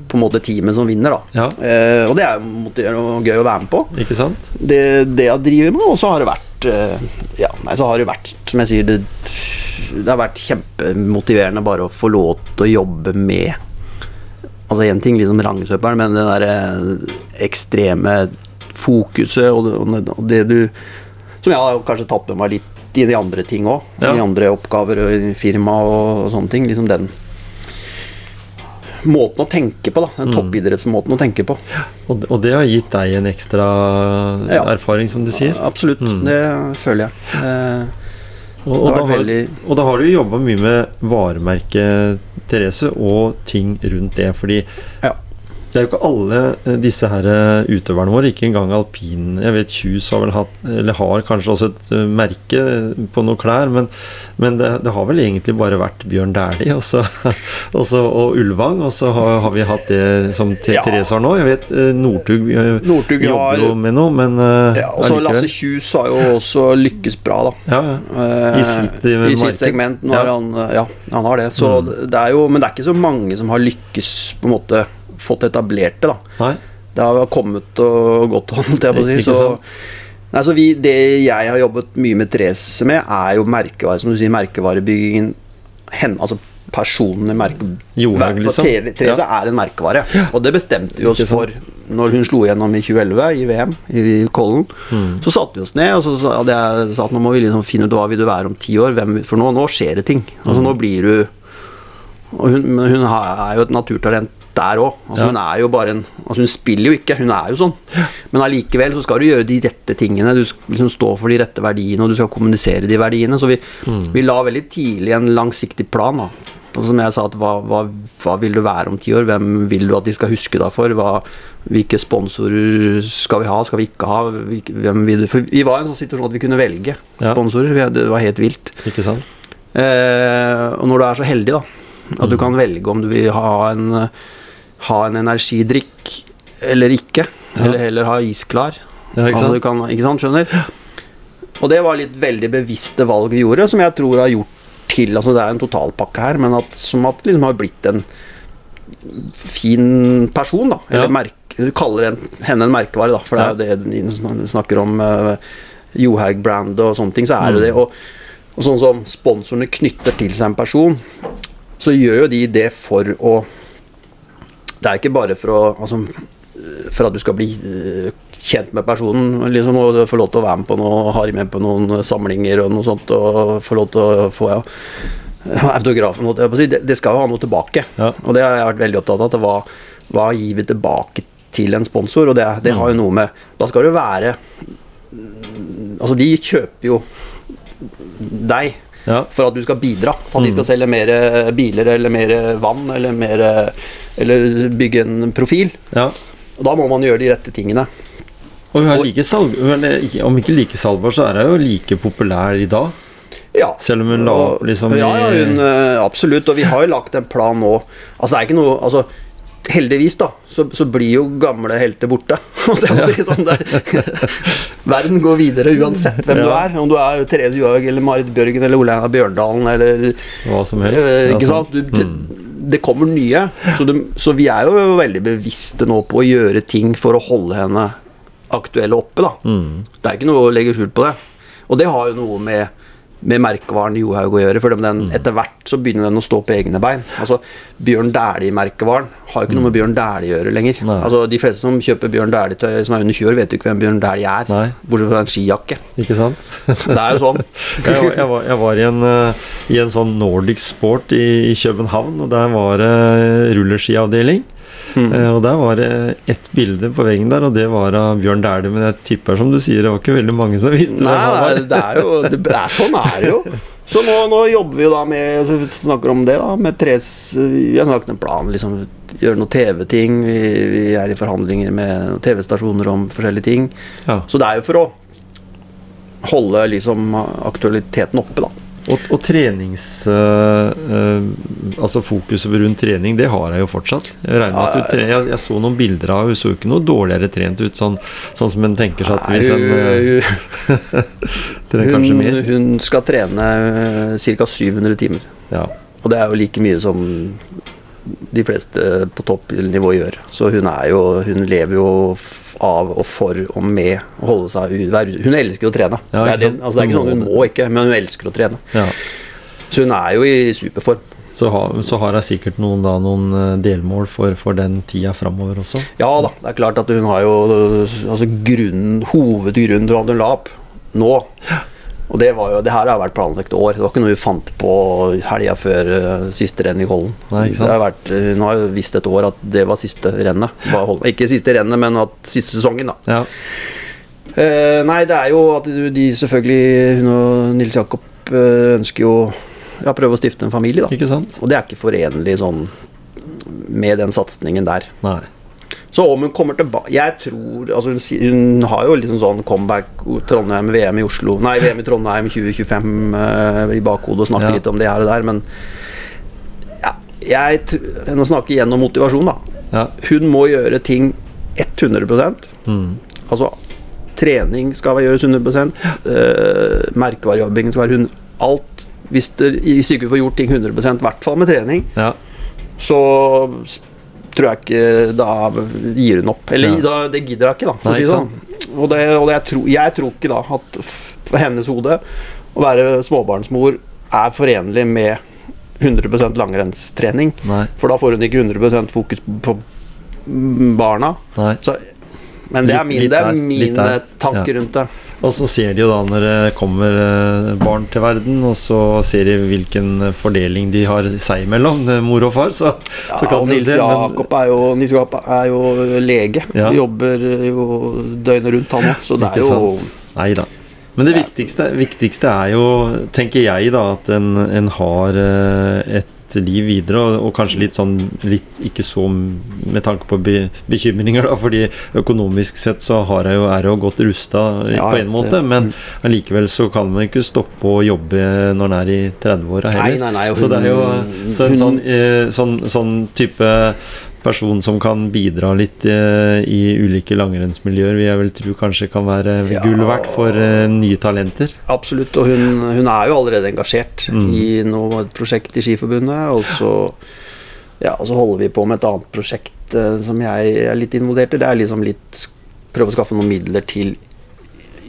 på en måte teamet som vinner, da. Ja. Eh, og det er jo gøy å være med på. Ikke sant? Det, det jeg driver med, og så har det vært eh, Ja, nei, så har det vært, som jeg sier, det, det har vært kjempemotiverende bare å få lov til å jobbe med Altså én ting liksom rangsøperen, men det derre ekstreme fokuset og det- og det du Som jeg har kanskje tatt med meg litt i de andre ting òg. Ja. I andre oppgaver og i firma og, og sånne ting. Liksom den måten å tenke på, da. Den toppidrettsmåten å tenke på. Og, og det har gitt deg en ekstra Ja. erfaring, som du sier. Absolutt. Mm. Det føler jeg. Eh, Og, og, da har, veldig- og da har du jobba mye med varemerket Therese, og ting rundt det. Fordi Ja. Det er jo ikke alle eh, disse her eh, utøverne våre, ikke engang alpin Jeg vet Kjus har vel hatt, eller har kanskje også et eh, merke på noen klær, men, men det, det har vel egentlig bare vært Bjørn Dæhlie og, og, Ulvang, og så har, har vi hatt det som T- Ja. Therese har nå. Jeg vet Northug jobber har- jo med noe, men Ja, og så. Lasse Kjus har jo også lykkes bra, da. Ja, I sitt, I sitt segment. Nå Ja. han, ja, han har det. Så Mm. det er jo, men det er ikke så mange som har lykkes på en måte fått etablert det, da. Nei? Det har kommet og gått, holdt jeg på å si. Så, nei, så vi, det jeg har jobbet mye med Therese med, er jo merkevare, som du sier, merkevarebyggingen. Hen, altså personlig merke... For liksom. Therese Ja. er en merkevare, og det bestemte vi oss for når hun slo gjennom i 2011 i VM i Kollen. Mm. Så satte vi oss ned og så hadde jeg sa at nå må vi liksom finne ut hva vil du være om ti år. Hvem, for nå, nå skjer det ting. Altså Mm. Nå blir du og hun, men hun er jo et naturtalent der òg. Altså, Ja. Hun er jo bare en altså, Hun spiller jo ikke, hun er jo sånn. Men allikevel så skal du gjøre de rette tingene. Du skal liksom stå for de rette verdiene, og du skal kommunisere de verdiene. Så vi, Mm. vi la veldig tidlig en langsiktig plan. da Og Som jeg sa, hva, hva, hva vil du være om ti år? Hvem vil du at de skal huske deg for? Hva, hvilke sponsorer skal vi ha, skal vi ikke ha? Hvem vil du? For vi var i en sånn situasjon at vi kunne velge sponsorer. Ja. Det var helt vilt. Ikke sant? Eh, og når du er så heldig, da, at Mm. du kan velge om du vil ha en, ha en energidrikk eller ikke, Ja. eller heller ha isklar. Ja, ikke sant? du kan, ikke sant, skjønner? Og det var litt veldig bevisste valg vi gjorde, som jeg tror har gjort til Altså det er en totalpakke her, men at, som at liksom har blitt en fin person, da. Eller Ja. merke, du kaller en, henne en merkevare, da, for det er jo det du snakker om uh, Johaug-brand og sånne ting, så er det Mm. det. Og, og sånn som sponsorene knytter til seg en person, så gjør jo de det for å Det er ikke bare for å altså, For at du skal bli eh, kjent med personen, liksom, og få lov til å være med på noe, ha med på noen samlinger og noe sånt, og få lov til å få ja, autografen. Det, det skal jo ha noe tilbake. Ja. Og det har jeg vært veldig opptatt av. Hva, hva gir vi tilbake til en sponsor? Og det, det har jo noe med Da skal det være mm, Altså, de kjøper jo deg Ja. for at du skal bidra. For at de Mm. skal selge mer biler eller mer vann eller mer Eller bygge en profil. ja. Og da må man gjøre de rette tingene. Og hun er like salg, om ikke like salgbar, så er hun jo like populær i dag. Ja. Selv om hun la opp liksom Ja, ja hun, eh, absolutt. Og vi har jo lagt en plan nå. Altså, det er ikke noe Altså, heldigvis, da, så, så blir jo gamle helter borte. Si sånn, verden går videre uansett hvem du er. Om du er Therese Johaug eller Marit Bjørgen eller Ole Einar Bjørndalen eller hva som helst. Eh, ikke Altså, sant? Du, det, mm. det kommer nye. Så, det, så vi er jo veldig bevisste nå på å gjøre ting for å holde henne aktuelle oppe, da. Mm. Det er ikke noe å legge skjul på det. Og det har jo noe med, med merkevaren Johaug å gjøre. For den, etter hvert så begynner den å stå på egne bein. Altså Bjørn Dæhlie-merkevaren har jo ikke noe med Bjørn Dæhlie å gjøre lenger. Nei. Altså De fleste som kjøper Bjørn Dæhlie-tøy som er under 20 år, vet jo ikke hvem Bjørn Dæhlie er. Nei. Bortsett fra en skijakke. Ikke sant? Det er jo sånn. jeg, var, jeg, var, jeg var i en, eh, i en sånn Nordic Sport i, i København, og der var det rulleskiavdeling. Mm. Eh, og der var det ett bilde på veggen der, og det var av Bjørn Dæhlie. Men jeg tipper, som du sier, det var ikke veldig mange som visste Nei, han var. det er jo det er, Sånn er det jo. Så nå, nå jobber vi jo da med så snakker om det da med tres, Vi har lagt en plan. liksom Gjøre noen TV-ting. Vi, vi er i forhandlinger med TV-stasjoner om forskjellige ting. Ja. Så det er jo for å holde liksom aktualiteten oppe, da. Og, og trenings... øh, altså fokuset rundt trening, det har jeg jo fortsatt. Jeg, regner med at du tre, jeg, jeg så noen bilder av Hun så jo ikke noe dårligere trent ut, sånn, sånn som en tenker seg at hvis en øh, trener kanskje mer. hun skal trene ca. 700 timer. Ja. Og det er jo like mye som de fleste på toppnivå gjør. Så hun er jo Hun lever jo av og for og med å holde seg Hun elsker jo å trene. Ja, det, er det, altså, det er ikke Hun sånn hun må ikke, men hun elsker å trene. ja. Så hun er jo i superform. Så, har, så har jeg sikkert noen, da, noen øh, delmål for, for den tida framover også. Ja da, det er klart at hun har jo altså grunnen, hovedgrunnen til at hun la opp nå. Og det, var jo, det her har vært planlagt år. Det var ikke noe vi fant på helga før uh, siste renn i Kollen. Nei. Det har vært, hun har jo visst et år at det var siste rennet. Var Ikke siste rennet, men at siste sesongen, da. Ja. Uh, nei, det er jo at de, de selvfølgelig Hun og Nils Jakob uh, ønsker jo ja, prøve å stifte en familie, da. Ikke sant? Og det er ikke forenlig sånn med den satsingen der. Nei. Så om hun kommer tilbake Jeg tror altså hun, hun har jo liksom sånn comeback Trondheim, VM i Oslo Nei, VM i Trondheim 2025 uh, i bakhodet og snakker Ja. litt om det her og der, men ja, jeg Nå snakker jeg igjen om motivasjon, da. Ja. Hun må gjøre ting 100% Mm. Altså trening skal gjøres 100 uh, merkevarejobbingen skal være 100 Alt Hvis, det, hvis ikke får gjort ting 100 i hvert fall med trening, ja. så tror jeg ikke Da gir hun opp. Eller Ja. da, det gidder jeg ikke, da. Nei, si sånn. Og, det, og jeg, tror, jeg tror ikke da at for hennes hode å være småbarnsmor er forenlig med 100 langrennstrening. Nei. For da får hun ikke 100% fokus på barna. Nei. Så, men det er, min, det er mine tanker Ja. rundt det. Og så ser de jo da når det kommer eh, barn til verden, og så ser de hvilken fordeling de har seg imellom, eh, mor og far. Så, Ja, så kan og Nils se. Men, Jakob er jo, Nils Jakob er jo lege. Ja. Jobber jo døgnet rundt, han òg. Så det er jo nei da. Men det viktigste, viktigste er jo, tenker jeg, da, at en, en har eh, liv videre, og, og kanskje litt sånn litt Ikke så med tanke på be, bekymringer, da, fordi økonomisk sett så har jeg jo, er jeg jo godt rusta Ja, på en det- måte, men allikevel så kan man ikke stoppe å jobbe når en er i 30-åra heller. nei, nei. og Så det er jo så en sånn, eh, sånn, sånn type person som kan bidra litt eh, i ulike langrennsmiljøer, vil jeg vel tro kanskje kan være Ja. gull verdt for eh, nye talenter. Absolutt, og hun, hun er jo allerede engasjert Mm. i noe, et prosjekt i Skiforbundet. Og så, ja, så holder vi på med et annet prosjekt eh, som jeg er litt involvert i. Det er liksom litt Prøve å skaffe noen midler til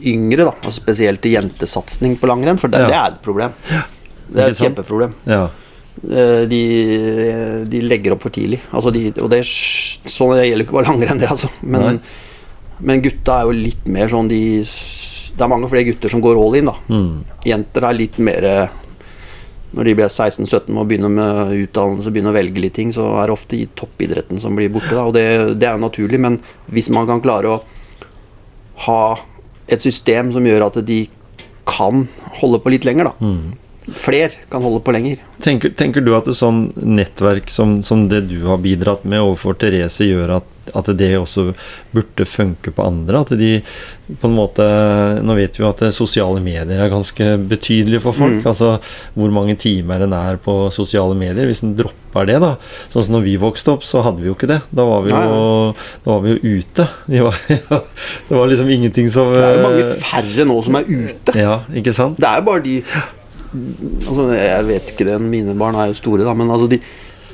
yngre, da. Og spesielt til jentesatsing på langrenn, for det, Ja. det er et problem. Det er et kjempeproblem. Ja. Eh, De, de legger opp for tidlig. Altså de, og det, sånn, det gjelder ikke bare langrenn, det, altså. Men, men gutta er jo litt mer sånn de Det er mange flere gutter som går all in, da. Mm. Jenter er litt mer Når de blir 16-17 og begynner med utdannelse, begynner å velge litt ting, så er det ofte i toppidretten som blir borte. Da. Og det, det er jo naturlig, men hvis man kan klare å ha et system som gjør at de kan holde på litt lenger, da. Mm. Fler kan holde på lenger. Tenker, tenker du at et sånn nettverk som, som det du har bidratt med overfor Therese, gjør at, at det også burde funke på andre? At de på en måte Nå vet vi jo at sosiale medier er ganske betydelige for folk. Mm. Altså hvor mange timer en er på sosiale medier. Hvis en dropper det, da. Sånn som når vi vokste opp, så hadde vi jo ikke det. Da var vi jo, da var vi jo ute. Vi var, det var liksom ingenting som Det er jo mange færre nå som er ute. Ja, ikke sant? Det er jo bare de Altså, Jeg vet jo ikke det, mine barn er jo store, da, men altså de,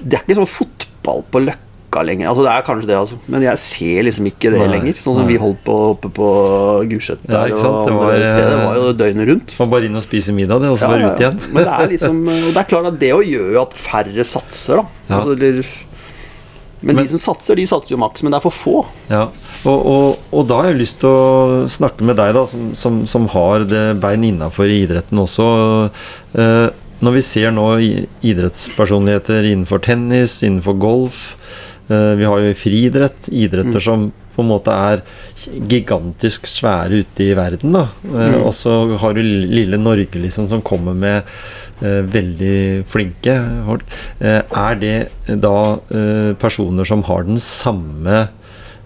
det er ikke sånn fotball på Løkka lenger. Altså Det er kanskje det, altså. Men jeg ser liksom ikke det Nei, lenger. Sånn som nei. vi holdt på oppe på Gulset der og det var, steder. Det eh, var jo døgnet rundt. Man bare inn og spise middag, det, og så Ja, bare ut igjen. Men det er liksom Og det er klart at det gjør jo at færre satser, da. Ja. Altså, eller, men, Men- de som satser, de satser jo maks, men det er for få. Ja, og, og, og da har jeg lyst til å snakke med deg, da, som, som, som har det bein innafor idretten også. Eh, når vi ser nå idrettspersonligheter innenfor tennis, innenfor golf eh, Vi har jo friidrett, idretter Mm. som på en måte er gigantisk svære ute i verden. da Eh, Mm. Og så har du lille Norge liksom som kommer med eh, veldig flinke folk. Eh, er det da eh, personer som har den samme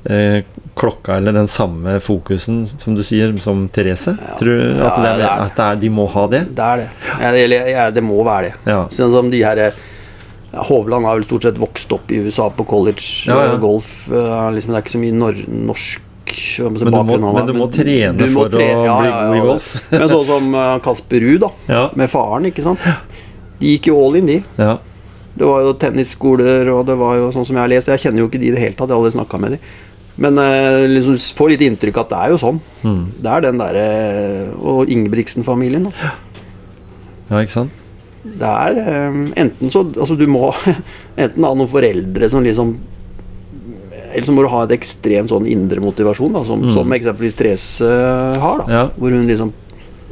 eh, klokka eller den samme fokusen, som du sier, som Therese? Tror du Ja, at, det er, det er- at det er, de må ha det? Det er det. Ja, det, eller, ja, det må være det. Ja. Sånn som de her Hovland har vel stort sett vokst opp i USA på college, Ja, ja. eh, golf eh, liksom, Det er ikke så mye nor norsk Men du må- men du må trene for å bli god i golf. men sånn som eh, Kasper Ruud, da. Ja. Med faren, ikke sant. De gikk jo all in, de. Ja. Det var jo tennisskoler, og det var jo sånn som jeg har lest. Jeg kjenner jo ikke de i det hele tatt, jeg har aldri snakka med de. Men eh, liksom får litt inntrykk at det er jo sånn. Mm. Det er den derre Og Ingebrigtsen-familien, da. ja, ikke sant? Det er eh, enten så Altså, du må enten ha noen foreldre som liksom Eller så må du ha et ekstremt sånn indre motivasjon, da, som, Mm. som eksempelvis Therese eh, har. da Ja. Hvor hun liksom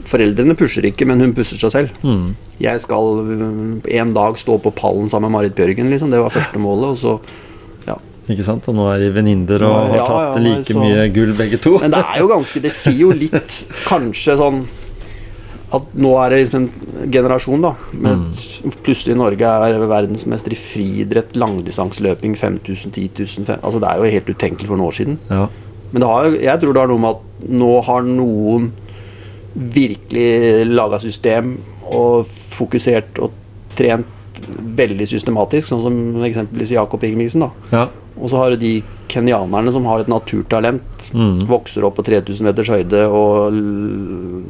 Foreldrene pusher ikke, men hun pusher seg selv. Mm. Jeg skal øh, en dag stå på pallen sammen med Marit Bjørgen, liksom. Det var første målet. Og så. Ikke sant? Og nå er de venninner og har Ja, tatt ja, like så- mye gull begge to. Men det er jo ganske Det sier jo litt, kanskje sånn at nå er det liksom en generasjon, da. Med Mm. Plutselig Norge er verdensmester i friidrett, langdistanseløping, 5000, 10 000 fem- Altså Det er jo helt utenkelig for noen år siden. Ja. Men det har, jeg tror det har noe med at nå har noen virkelig laga system og fokusert og trent veldig systematisk, sånn som eksempelvis Jakob Ingebrigtsen. da. ja. Og så har du de kenyanerne som har et naturtalent. Mm. Vokser opp på 3000 meters høyde, og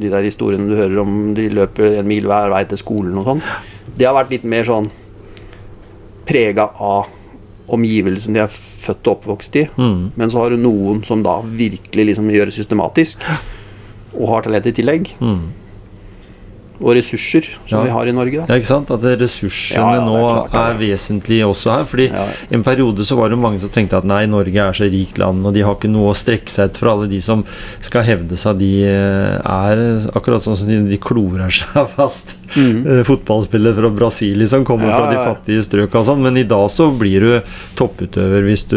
de der historiene du hører om de løper en mil hver vei til skolen og sånn. Det har vært litt mer sånn prega av omgivelsen de er født og oppvokst i. Mm. Men så har du noen som da virkelig liksom gjør det systematisk, og har talent i tillegg. Mm. Og ressurser, som Ja. vi har i Norge. da. Ja, ikke sant? At ressursene Ja, ja, det er nå klart er vesentlige også her. Fordi en periode så var det mange som tenkte at nei, Norge er så rikt land, og de har ikke noe å strekke seg etter. For alle de som skal hevde seg, de eh, er akkurat sånn som de, de klorer seg fast. Eh, Fotballspillere fra Brasil som kommer Mm. Ja, fra de fattige strøk og sånn. Men i dag så blir du topputøver hvis du,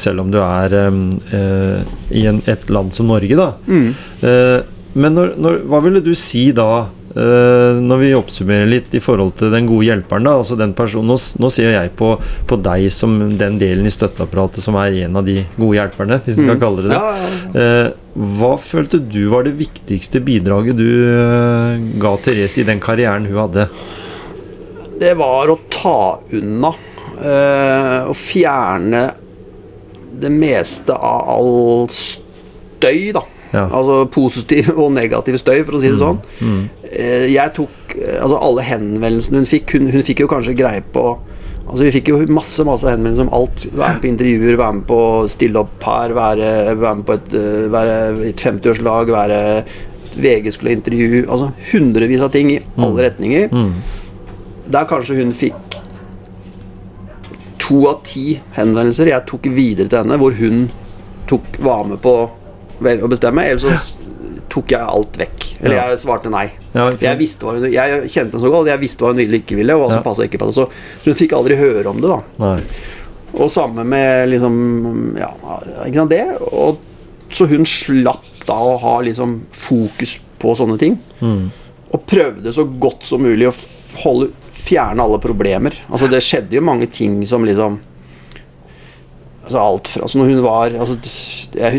selv om du er um, uh, i en, et land som Norge, da. Mm. Uh, men når, når, hva ville du si da, når vi oppsummerer litt i forhold til den gode hjelperen? da, altså den personen, Nå, nå ser jeg på, på deg som den delen i støtteapparatet som er en av de gode hjelperne, hvis vi skal kalle det det. Ja, ja, ja. Eh, hva følte du var det viktigste bidraget du eh, ga Therese i den karrieren hun hadde? Det var å ta unna eh, og fjerne det meste av all støy, da. Ja. Altså positiv og negativ støy, for å si det sånn. Mm. Eh, jeg tok eh, Altså, alle henvendelsene hun fikk Hun, hun fikk jo kanskje greie på Altså, Vi fikk jo masse masse henvendelser om alt. Være med på intervjuer, være med på å stille opp her, være, være med på et, eh, være et 50-årslag, være VG skulle intervjue Altså hundrevis av ting i alle retninger. Mm. Der kanskje hun fikk to av ti henvendelser jeg tok videre til henne, hvor hun tok, var med på å bestemme, eller så tok jeg alt vekk. Eller jeg svarte nei. Ja. Jeg visste hva hun Jeg kjente henne så godt, jeg visste hva hun ville ikke ville, og hva som Ja. passet på ikke passet. Så, så hun fikk aldri høre om det, da. Nei. Og samme med liksom Ja, ikke sant det? Og så hun slapp da å ha liksom fokus på sånne ting. Mm. Og prøvde så godt som mulig å holde, fjerne alle problemer. Altså Det skjedde jo mange ting som liksom Altså alt fra altså når hun var altså, det,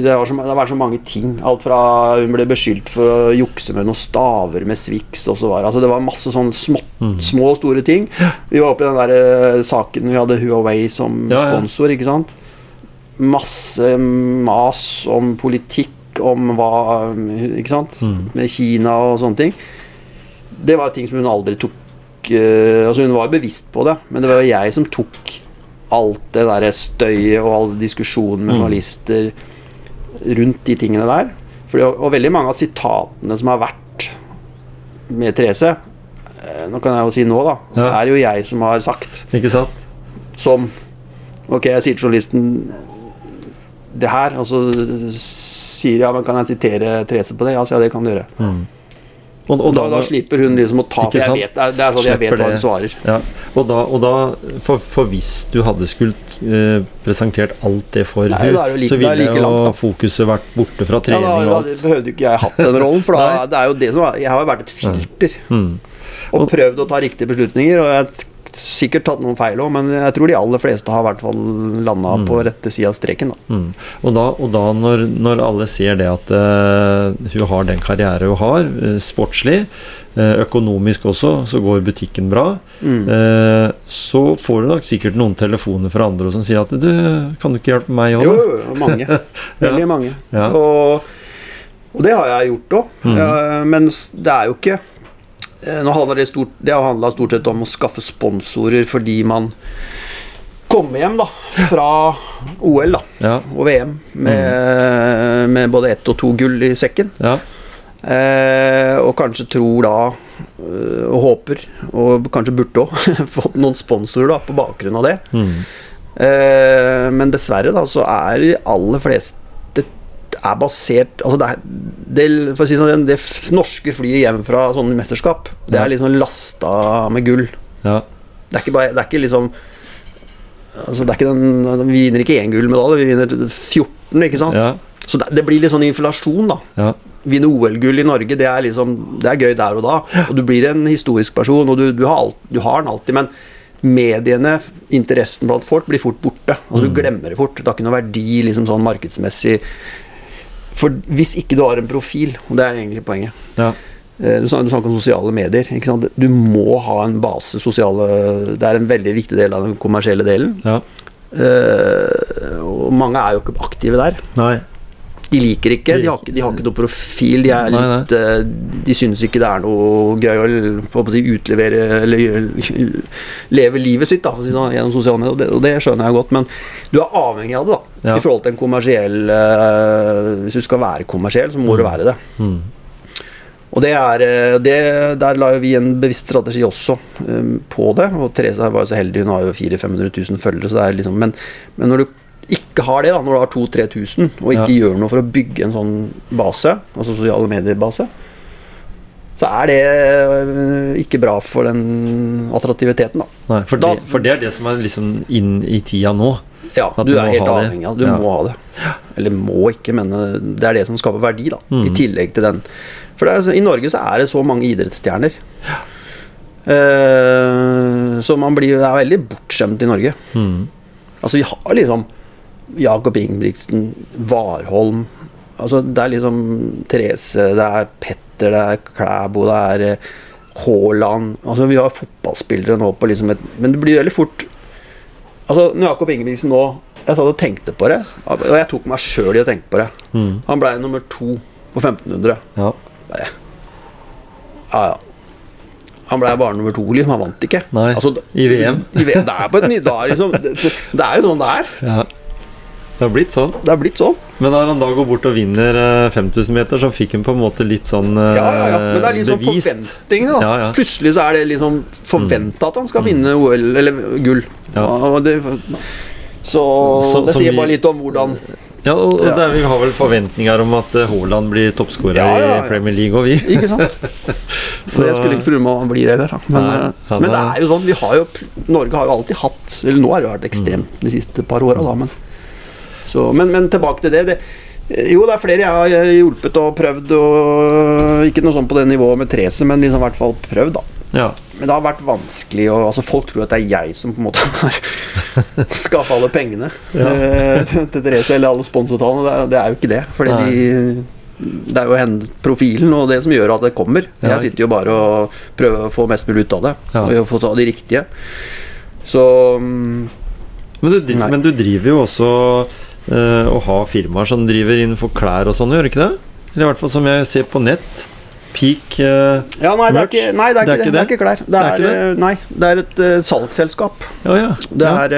det, var så, det var så mange ting. Alt fra hun ble beskyldt for å jukse med noen staver med Swix. Og så var, altså det var masse sånne små, små og store ting. Vi var oppe i den der eh, saken vi hadde Huawei som Ja, ja. sponsor. ikke sant? Masse mas om politikk, om hva Ikke sant? Mm. Med Kina og sånne ting. Det var ting som hun aldri tok eh, Altså Hun var bevisst på det, men det var jeg som tok alt det der støyet og alle diskusjonene med Mm. journalister rundt de tingene der. Fordi, og, og veldig mange av sitatene som har vært med Therese eh, Nå kan jeg jo si nå, da. Ja. er jo jeg som har sagt. Ikke sant? Som Ok, jeg sier til journalisten det her, og så sier ja, men kan jeg sitere Therese på det? Ja, så ja, det kan du gjøre. Mm. Og, Og da, da slipper hun liksom å ta For jeg vet, det er, det sånn jeg vet hva hun svarer. Ja, og da, og da for, for hvis du hadde skulle eh, presentert alt det for Nei, hun, det like- så ville like jo langt, fokuset vært borte fra Ja, trening da, og da behøvde ikke jeg hatt den rollen, for da, det er jo det som Jeg har jo vært et filter. Mm. og prøvd å ta riktige beslutninger, og jeg sikkert tatt noen feil òg, men jeg tror de aller fleste har i hvert fall landa på rette sida av streken. da. Mm. Og da, og da når, når alle ser det at uh, hun har den karriere hun har, uh, sportslig, uh, økonomisk også, så går butikken bra, Mm. så får du nok sikkert noen telefoner fra andre som sier at du, kan du ikke hjelpe meg òg, Jo, jo, mange. Veldig mange. Ja. Og, og det har jeg gjort òg. Mhm. men det er jo ikke Nå handler det stort Det har handla stort sett om å skaffe sponsorer fordi man kommer hjem da fra OL da Ja. og VM med, med både ett og to gull i sekken. ja. Eh, og kanskje tror da øh, og håper, og kanskje burde òg, fått noen sponsorer da på bakgrunn av det. Mm. Eh, men dessverre da så er de aller fleste er basert Altså det, det, for å si sånn, det norske flyet hjem fra sånne mesterskap, det er liksom lasta med gull. ja. Det er ikke, bare, det er ikke liksom Altså det er ikke den, Vi vinner ikke én gullmedalje, vi vinner 14, ikke sant? Ja. Så det, det blir litt sånn inflasjon, da. ja. Vinne OL-gull i Norge, det er liksom Det er gøy der og da. Og du blir en historisk person, og du, du, har, alt, du har den alltid, men mediene, interessen blant folk, blir fort borte. Altså Du glemmer det fort. Det har ikke noe verdi liksom sånn markedsmessig. For hvis ikke du har en profil, og det er egentlig poenget ja. Eh, Du snakker, om sosiale medier. Du må ha en base sosiale Det er en veldig viktig del av den kommersielle delen. ja. Eh, og mange er jo ikke aktive der. Nei. De liker ikke, de har ikke, de har ikke noe profil. De Nei, nei. litt eh, De synes ikke det er noe gøy å å si, utlevere eller leve livet sitt da, sånn, gjennom sosiale medier. Og det, og det skjønner jeg godt, men du er avhengig av det. Ja. I forhold til en kommersiell uh, Hvis du skal være kommersiell, så må du være det. Mm. Og det er, eh, det, Der la vi en bevisst strategi også um, på det. Og Therese var jo så heldig, hun har jo 400 000-500 000 følgere. Så det er liksom, men, men når du ikke har det, da, når du har 2000-3000, og ikke Ja. gjør noe for å bygge en sånn base, altså sosiale medier-base, så er det ikke bra for den attraktiviteten, da. Nei, for, det, for det er det som er liksom inn i tida nå. Ja, du du er helt avhengig av det. Du Ja. må ha det. Eller må ikke, men eh, det er det som skaper verdi, da. I Mm. tillegg til den. For det er, i Norge så er det så mange idrettsstjerner. Eh, så man blir, er veldig bortskjemt i Norge. Mm. Altså, vi har liksom Jakob Ingebrigtsen, Warholm Altså, det er liksom Therese, det er Petter, det er Klæbo, det er eh, Haaland Altså, vi har fotballspillere nå på liksom et Men det blir veldig fort Altså, når Jakob Ingebrigtsen nå Jeg satt og tenkte på det, og jeg tok meg sjøl i å tenke på det. Mm. Han blei nummer to på 1500. Ja. Bare Ja, ja. Han blei bare nummer to, liksom. Han vant ikke. Nei, Altså, i VM. I VM. Det er på et nivå liksom, det, det, det er jo sånn det er. ja. Det har blitt sånn. Det har blitt sånn. Men når han da går bort og vinner eh, 5000 meter, så fikk han på en måte litt sånn eh, Ja, ja, ja. Men det er liksom bevist. forventningene, da. Ja, ja. Plutselig så er det liksom forventa at han skal vinne OL, eller gull. Ja. Det, så, Så- det sier vi- bare litt om hvordan Ja, og, og. Der vi har vel forventninger om at eh, Haaland blir toppskårer i Premier League, og vi. Ikke sant? Så jeg skulle ikke meg om han blir det. Der. Men, Nei, eh, men det er jo sånn vi har jo, Norge har jo alltid hatt Eller nå har det vært ekstremt de siste par åra, da. Men, så, men, men tilbake til det. det jo, det er flere jeg har hjulpet og prøvd, og ikke noe sånn på det nivået med Therese, men liksom i hvert fall prøvd, da. Ja. Men det har vært vanskelig og, altså Folk tror at det er jeg som på en måte har skaffa alle pengene Ja. eh, til til Therese, eller alle sponsortallene. Det, det er jo ikke det. Fordi de, det er jo henne, profilen og det som gjør at det kommer. Jeg sitter jo bare og prøver å få mest mulig ut av det. Ja. Og få ta de riktige. Så mm, Men, du, men du driver jo også eh, ha har firmaer som driver innenfor klær og sånn, gjør ikke det? Eller i hvert fall som jeg ser på nett. Peak uh, Ja, nei, det er ikke, nei, det er ikke det. Det er ikke klær. Det Det er er, ikke det? eh, Nei, det er et uh, salgsselskap. Ja, ja. Det er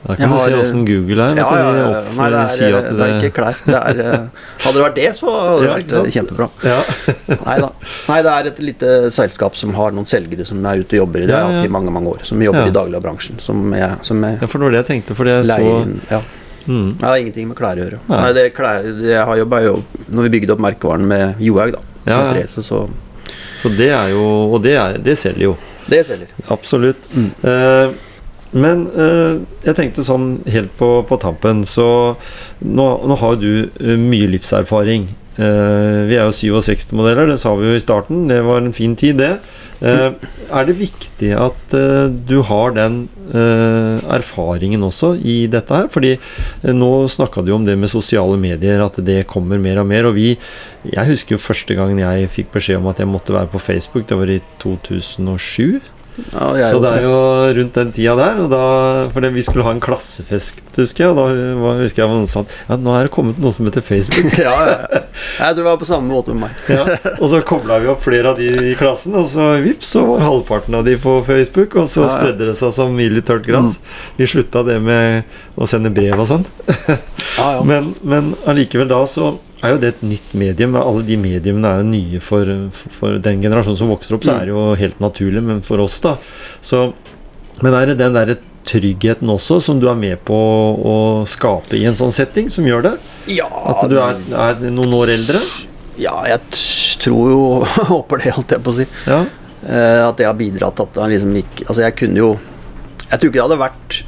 Da kan du har, se åssen Google er. Ja, ja, ja. Nei, det er, si det er ikke klær. Det er, hadde det vært det, så hadde det vært kjempebra. Ja. Nei da. Nei, det er et lite selskap som har noen selgere som er ute og jobber i det. Ja, ja. i mange mange år. Som jobber i dagligvarebransjen. Som jeg, som jeg ja, for det var det jeg tenkte. Fordi jeg så inn. Mm. Det har ingenting med klær å gjøre. Nei. Nei, det, klær, det har jobba jo Når vi bygde opp merkevaren med Johaug, da. Ja, Med ja. Therese, så Så det er jo Og det, er, det selger jo. Det selger. Absolutt. Mm. Eh, men eh, jeg tenkte sånn helt på, på tampen, så nå, nå har du eh, mye livserfaring. Eh, vi er jo 67-modeller, det sa vi jo i starten. Det var en fin tid, det. Eh, er det viktig at eh, du har den erfaringen også i dette her? Fordi nå snakka du om det med sosiale medier, at det kommer mer og mer. Og vi Jeg husker jo første gangen jeg fikk beskjed om at jeg måtte være på Facebook, det var i 2007. Ja, Så det er jo rundt den tida der. Og da, for det, vi skulle ha en klassefest, husker jeg. Og da var, husker jeg noen sa ja, nå er det kommet noe som heter Facebook. ja, ja. Jeg tror det var på samme måte med meg. Ja, og så kobla vi opp flere av de i klassen, og så vips, så var halvparten av de på Facebook. Og så spredde det seg som mild i tørt gress. Vi slutta det med å sende brev og sånn. Ja, ja. Men, men allikevel da så er jo det et nytt medium. Alle de mediumene er jo nye for, for den generasjonen som vokser opp, så er det jo helt naturlig, men for oss, da. Så, men er det den derre tryggheten også som du er med på å skape i en sånn setting, som gjør det? ja, At du er, er noen år eldre? ja, jeg tror jo Håper det, holdt jeg på å si. Ja. Eh, at det har bidratt at han liksom ikke Altså, jeg kunne jo Jeg tror ikke det hadde vært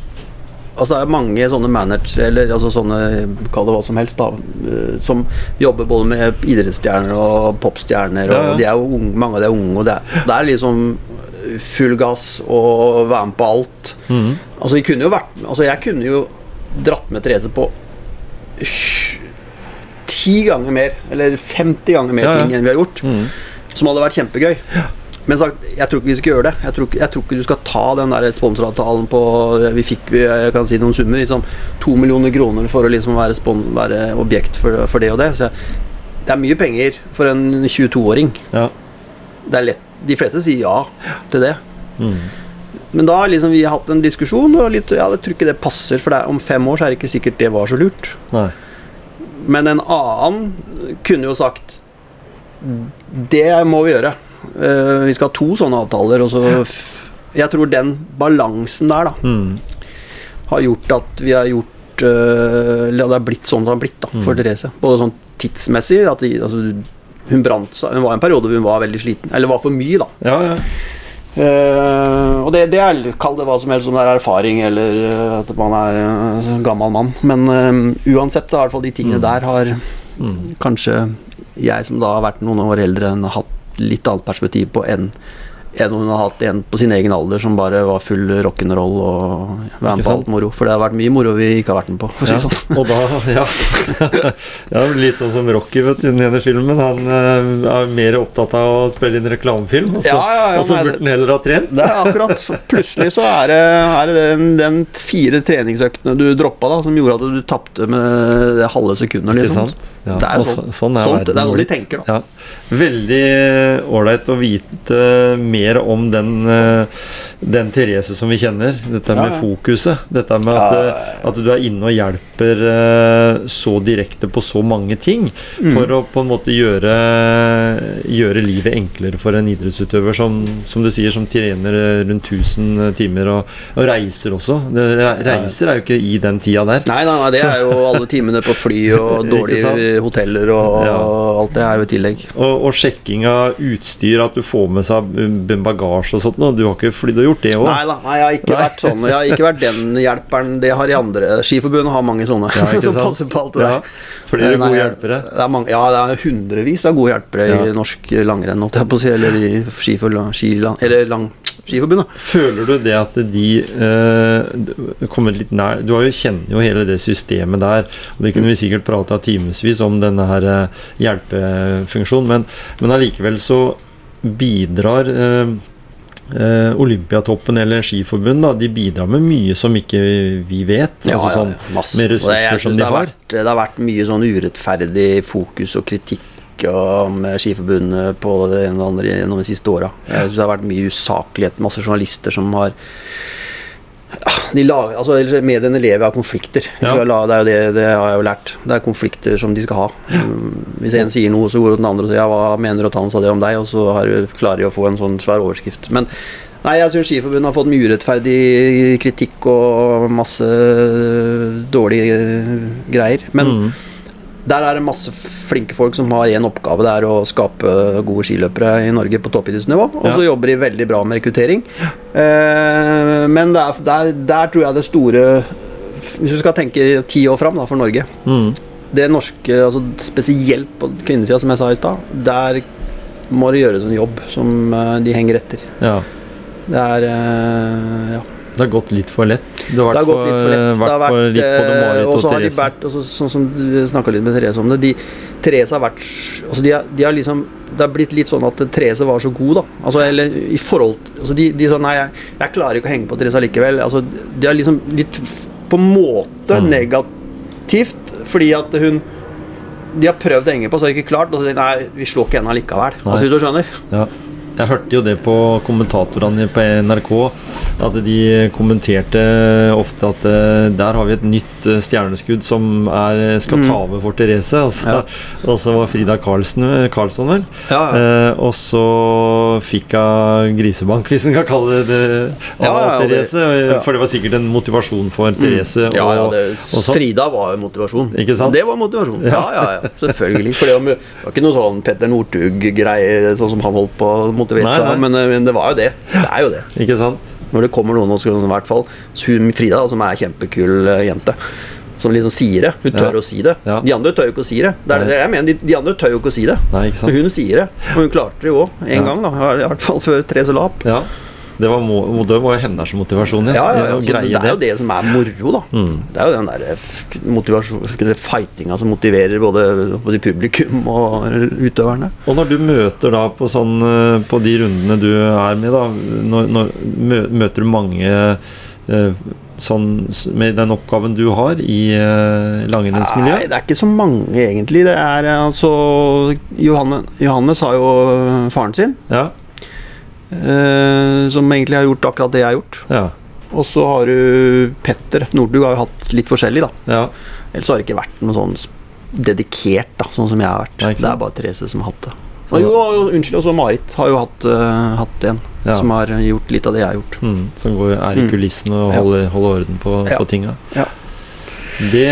Altså, det er mange sånne managere, eller altså sånne Kall det hva som helst, da. eh, Som jobber både med idrettsstjerner og popstjerner, og Ja, ja. de er jo unge, mange av de er unge, og det er, det er liksom full gass og være med på alt. Mm. Altså, jeg kunne jo vært Altså, jeg kunne jo dratt med Therese på ti ganger mer, eller 50 ganger mer Ja, ja. ting enn vi har gjort. mm. Som hadde vært kjempegøy. Men sagt, jeg tror ikke vi skal gjøre det. Jeg tror, ikke- jeg tror ikke du skal ta den der sponsoravtalen på Vi fikk jeg kan si noen summer, liksom to millioner kroner for å liksom være, spon, være objekt for, for det og det. Så det er mye penger for en 22-åring. Ja. Det er lett De fleste sier ja til det. Mm. Men da har liksom vi hatt en diskusjon, og litt, ja, jeg tror ikke det passer. For det om fem år så er det ikke sikkert det var så lurt. Nei. Men en annen kunne jo sagt Det må vi gjøre. Eh, vi skal ha to sånne avtaler. Og så jeg tror den balansen der da mm. har gjort at vi har gjort uh, det har blitt sånn det har blitt da for Mm. Therese. Både sånn tidsmessig at de, altså, Hun brant seg Hun var en periode hvor hun var veldig sliten. Eller var for mye, da. Ja, ja. Uh, og det, det er Kall det hva som helst, om det er erfaring eller at man er uh, gammel mann. Men uh, uansett, så i hvert fall de tingene der har mm. kanskje jeg som da har vært noen år eldre enn hatt litt annet perspektiv på enn enn hun har hatt en på sin egen alder som bare var full rock'n'roll og være med på alt moro. For det har vært mye moro vi ikke har vært med på. For å si Ja, sånn. og da, ja. ja. Litt sånn som Rocky vet i den ene filmen. Han eh, er mer opptatt av å spille inn reklamefilm, og så, Ja, og så burde han heller ha trent. Det er akkurat. Så plutselig så er det, er det den, den fire treningsøktene du droppa, da, som gjorde at du tapte med det halve sekundet. Liksom. sant? Ja, Det er sånn. så- sånn er Sånt, det er noe de tenker, da. Veldig ålreit å vite mer om den, eh, den Therese som vi kjenner. Dette med fokuset. Dette med at, eh, at du er inne og hjelper eh, så direkte på så mange ting. Mm. For å på en måte gjøre, gjøre livet enklere for en idrettsutøver som, som du sier, som trener rundt 1000 timer og, og reiser også. Det, reiser er jo ikke i den tida der. Nei, nei, nei, det er jo alle timene på fly og dårlige hoteller og Ja. alt det er jo i tillegg. Og, og sjekking av utstyr, at du får med seg b- bagasje og sånt. nå. Du har ikke flydd og gjort det òg? Nei da, nei, jeg har ikke Nei. vært sånn. Jeg har ikke vært den hjelperen. Det har de andre. Skiforbundet har mange sånne Ja, som passer på alt det Ja, der. flere er gode hjelpere. Det er mange, ja, det er hundrevis av gode hjelpere Ja. i norsk langrenn, holdt jeg på å si. Eller i skifor- skiland- eller lang, Skiforbundet. Føler du det at de eh, kommer litt nær Du har jo kjenner jo hele det systemet der. Og det kunne vi sikkert prata timevis om, denne her eh, hjelpefunksjonen. Men, men allikevel så bidrar eh, eh, Olympiatoppen eller Skiforbund da, de bidrar med mye som ikke vi vet. altså sånn, masse. med ressurser det- som de har. Vært, det har vært mye sånn urettferdig fokus og kritikk om Skiforbundet på det ene og andre gjennom de siste åra. Det har vært mye usaklighet. Masse journalister som har Ja, de lager, altså, Mediene lever av konflikter. De Ja. la, det, er jo det, det har jeg jo lært. Det er konflikter som de skal ha. Mm, Hvis en sier noe, så går den andre og sier ja, hva mener du at han sa det om deg? Og så har, du- klarer de å få en sånn svær overskrift. Men Nei, jeg syns Skiforbundet har fått mye urettferdig kritikk og masse dårlige greier. Men Mm. Der er det masse flinke folk som har én oppgave. Det er å skape gode skiløpere i Norge på toppidrettsnivå. Og så Ja. jobber de veldig bra med rekruttering. Eh, men det er, der, der tror jeg det store Hvis du skal tenke ti år fram da, for Norge Mm. Det norske, altså spesielt på kvinnesida, som jeg sa i stad, der må de gjøre en jobb som eh, de henger etter. Ja. Det er eh, ja. Det har gått litt for lett. Det har Det har gått litt for lett. Det Det vært har for litt både eh, Marit og og har Therese. vært også, Sånn som du snakka litt med Therese om det. De, Therese har vært altså de, har- de har liksom Det har blitt litt sånn at Therese var så god, da. Altså, eller i forhold altså de, de sånn Nei, jeg, jeg klarer ikke å henge på Therese allikevel. Altså, de har liksom litt på en måte Mm. negativt, fordi at hun de har prøvd å henge på, så har de ikke klart. Og så de, nei, vi slår ikke henne likevel. Altså, hvis du skjønner? Ja. Jeg hørte jo det på kommentatorene på NRK, at de kommenterte ofte at eh, der har vi et nytt eh, stjerneskudd som er, skal ta over for Therese. Og så, Mm. Ja. og så var Frida Karlsen, Karlsson, vel. Ja, ja. Eh, og så fikk hun grisebank, hvis en kan kalle det det, av ja, det-. Mm. For det var sikkert en motivasjon for Therese. Ja, ja, det, og sånn. Frida var jo motivasjon. Ikke sant? Det var motivasjon. Ja, ja, ja, selvfølgelig. For det var, det var ikke noe sånn Petter Northug-greier, sånn som han holdt på å motivere Nei, nei. men, men det var jo det. Det er jo det. Ikke sant? Når det kommer noen, og oss i hvert fall hun Frida, da, som er kjempekul eh, jente, som liksom sier det. Hun tør Ja. å si det. Ja. De andre tør jo ikke å si det. Det er det jeg mener. De, de andre tør jo ikke å si det. Nei? Men hun sier det. Og hun klarte det jo òg, en Ja. gang, da. I hvert fall før Therese la opp. Det var, må, det var hennes motivasjon, Ja, ja, ja. det er jo det som er moro, da. Mm. Det er jo den der f- fightinga som motiverer både, både publikum og utøverne. Og når du møter da på, sånn, eh, på de rundene du er med, da når, når, Møter du mange eh, sånn med den oppgaven du har i uh, Nei, det er ikke så mange, egentlig. Det er eh, altså Johanne, Johannes har jo eh, faren sin, Ja, eh, som egentlig har gjort akkurat det jeg har gjort. ja, Og så har du Petter Nordug har jo hatt litt forskjellig, da. ja. Ellers har det ikke vært noe sånn dedikert, da, sånn som jeg har vært. Det, det er bare Therese som har hatt det. Og, jo, unnskyld, også Marit har jo hatt, uh, hatt en Ja. som har gjort litt av det jeg har gjort. Mm, som går, er i Mm. kulissene og holder, holder orden på, Ja. på tinga. Ja. Det,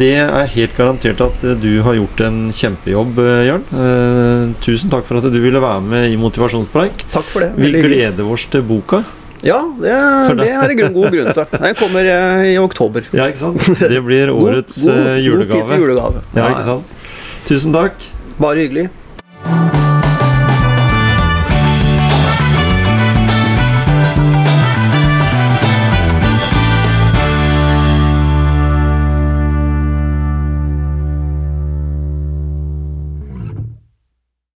det er helt garantert at eh, du har gjort en kjempejobb, eh, Jørn. Eh, tusen takk for at du ville være med i Motivasjonspreik. Takk for det. Vi Veldig gleder oss til boka. Ja, det, det er en grunn, god grunn til. Den kommer eh, i oktober. Ja, ikke sant? Det blir årets god- god julegave. til julegave. Ja, ikke sant? Tusen takk. Bare hyggelig.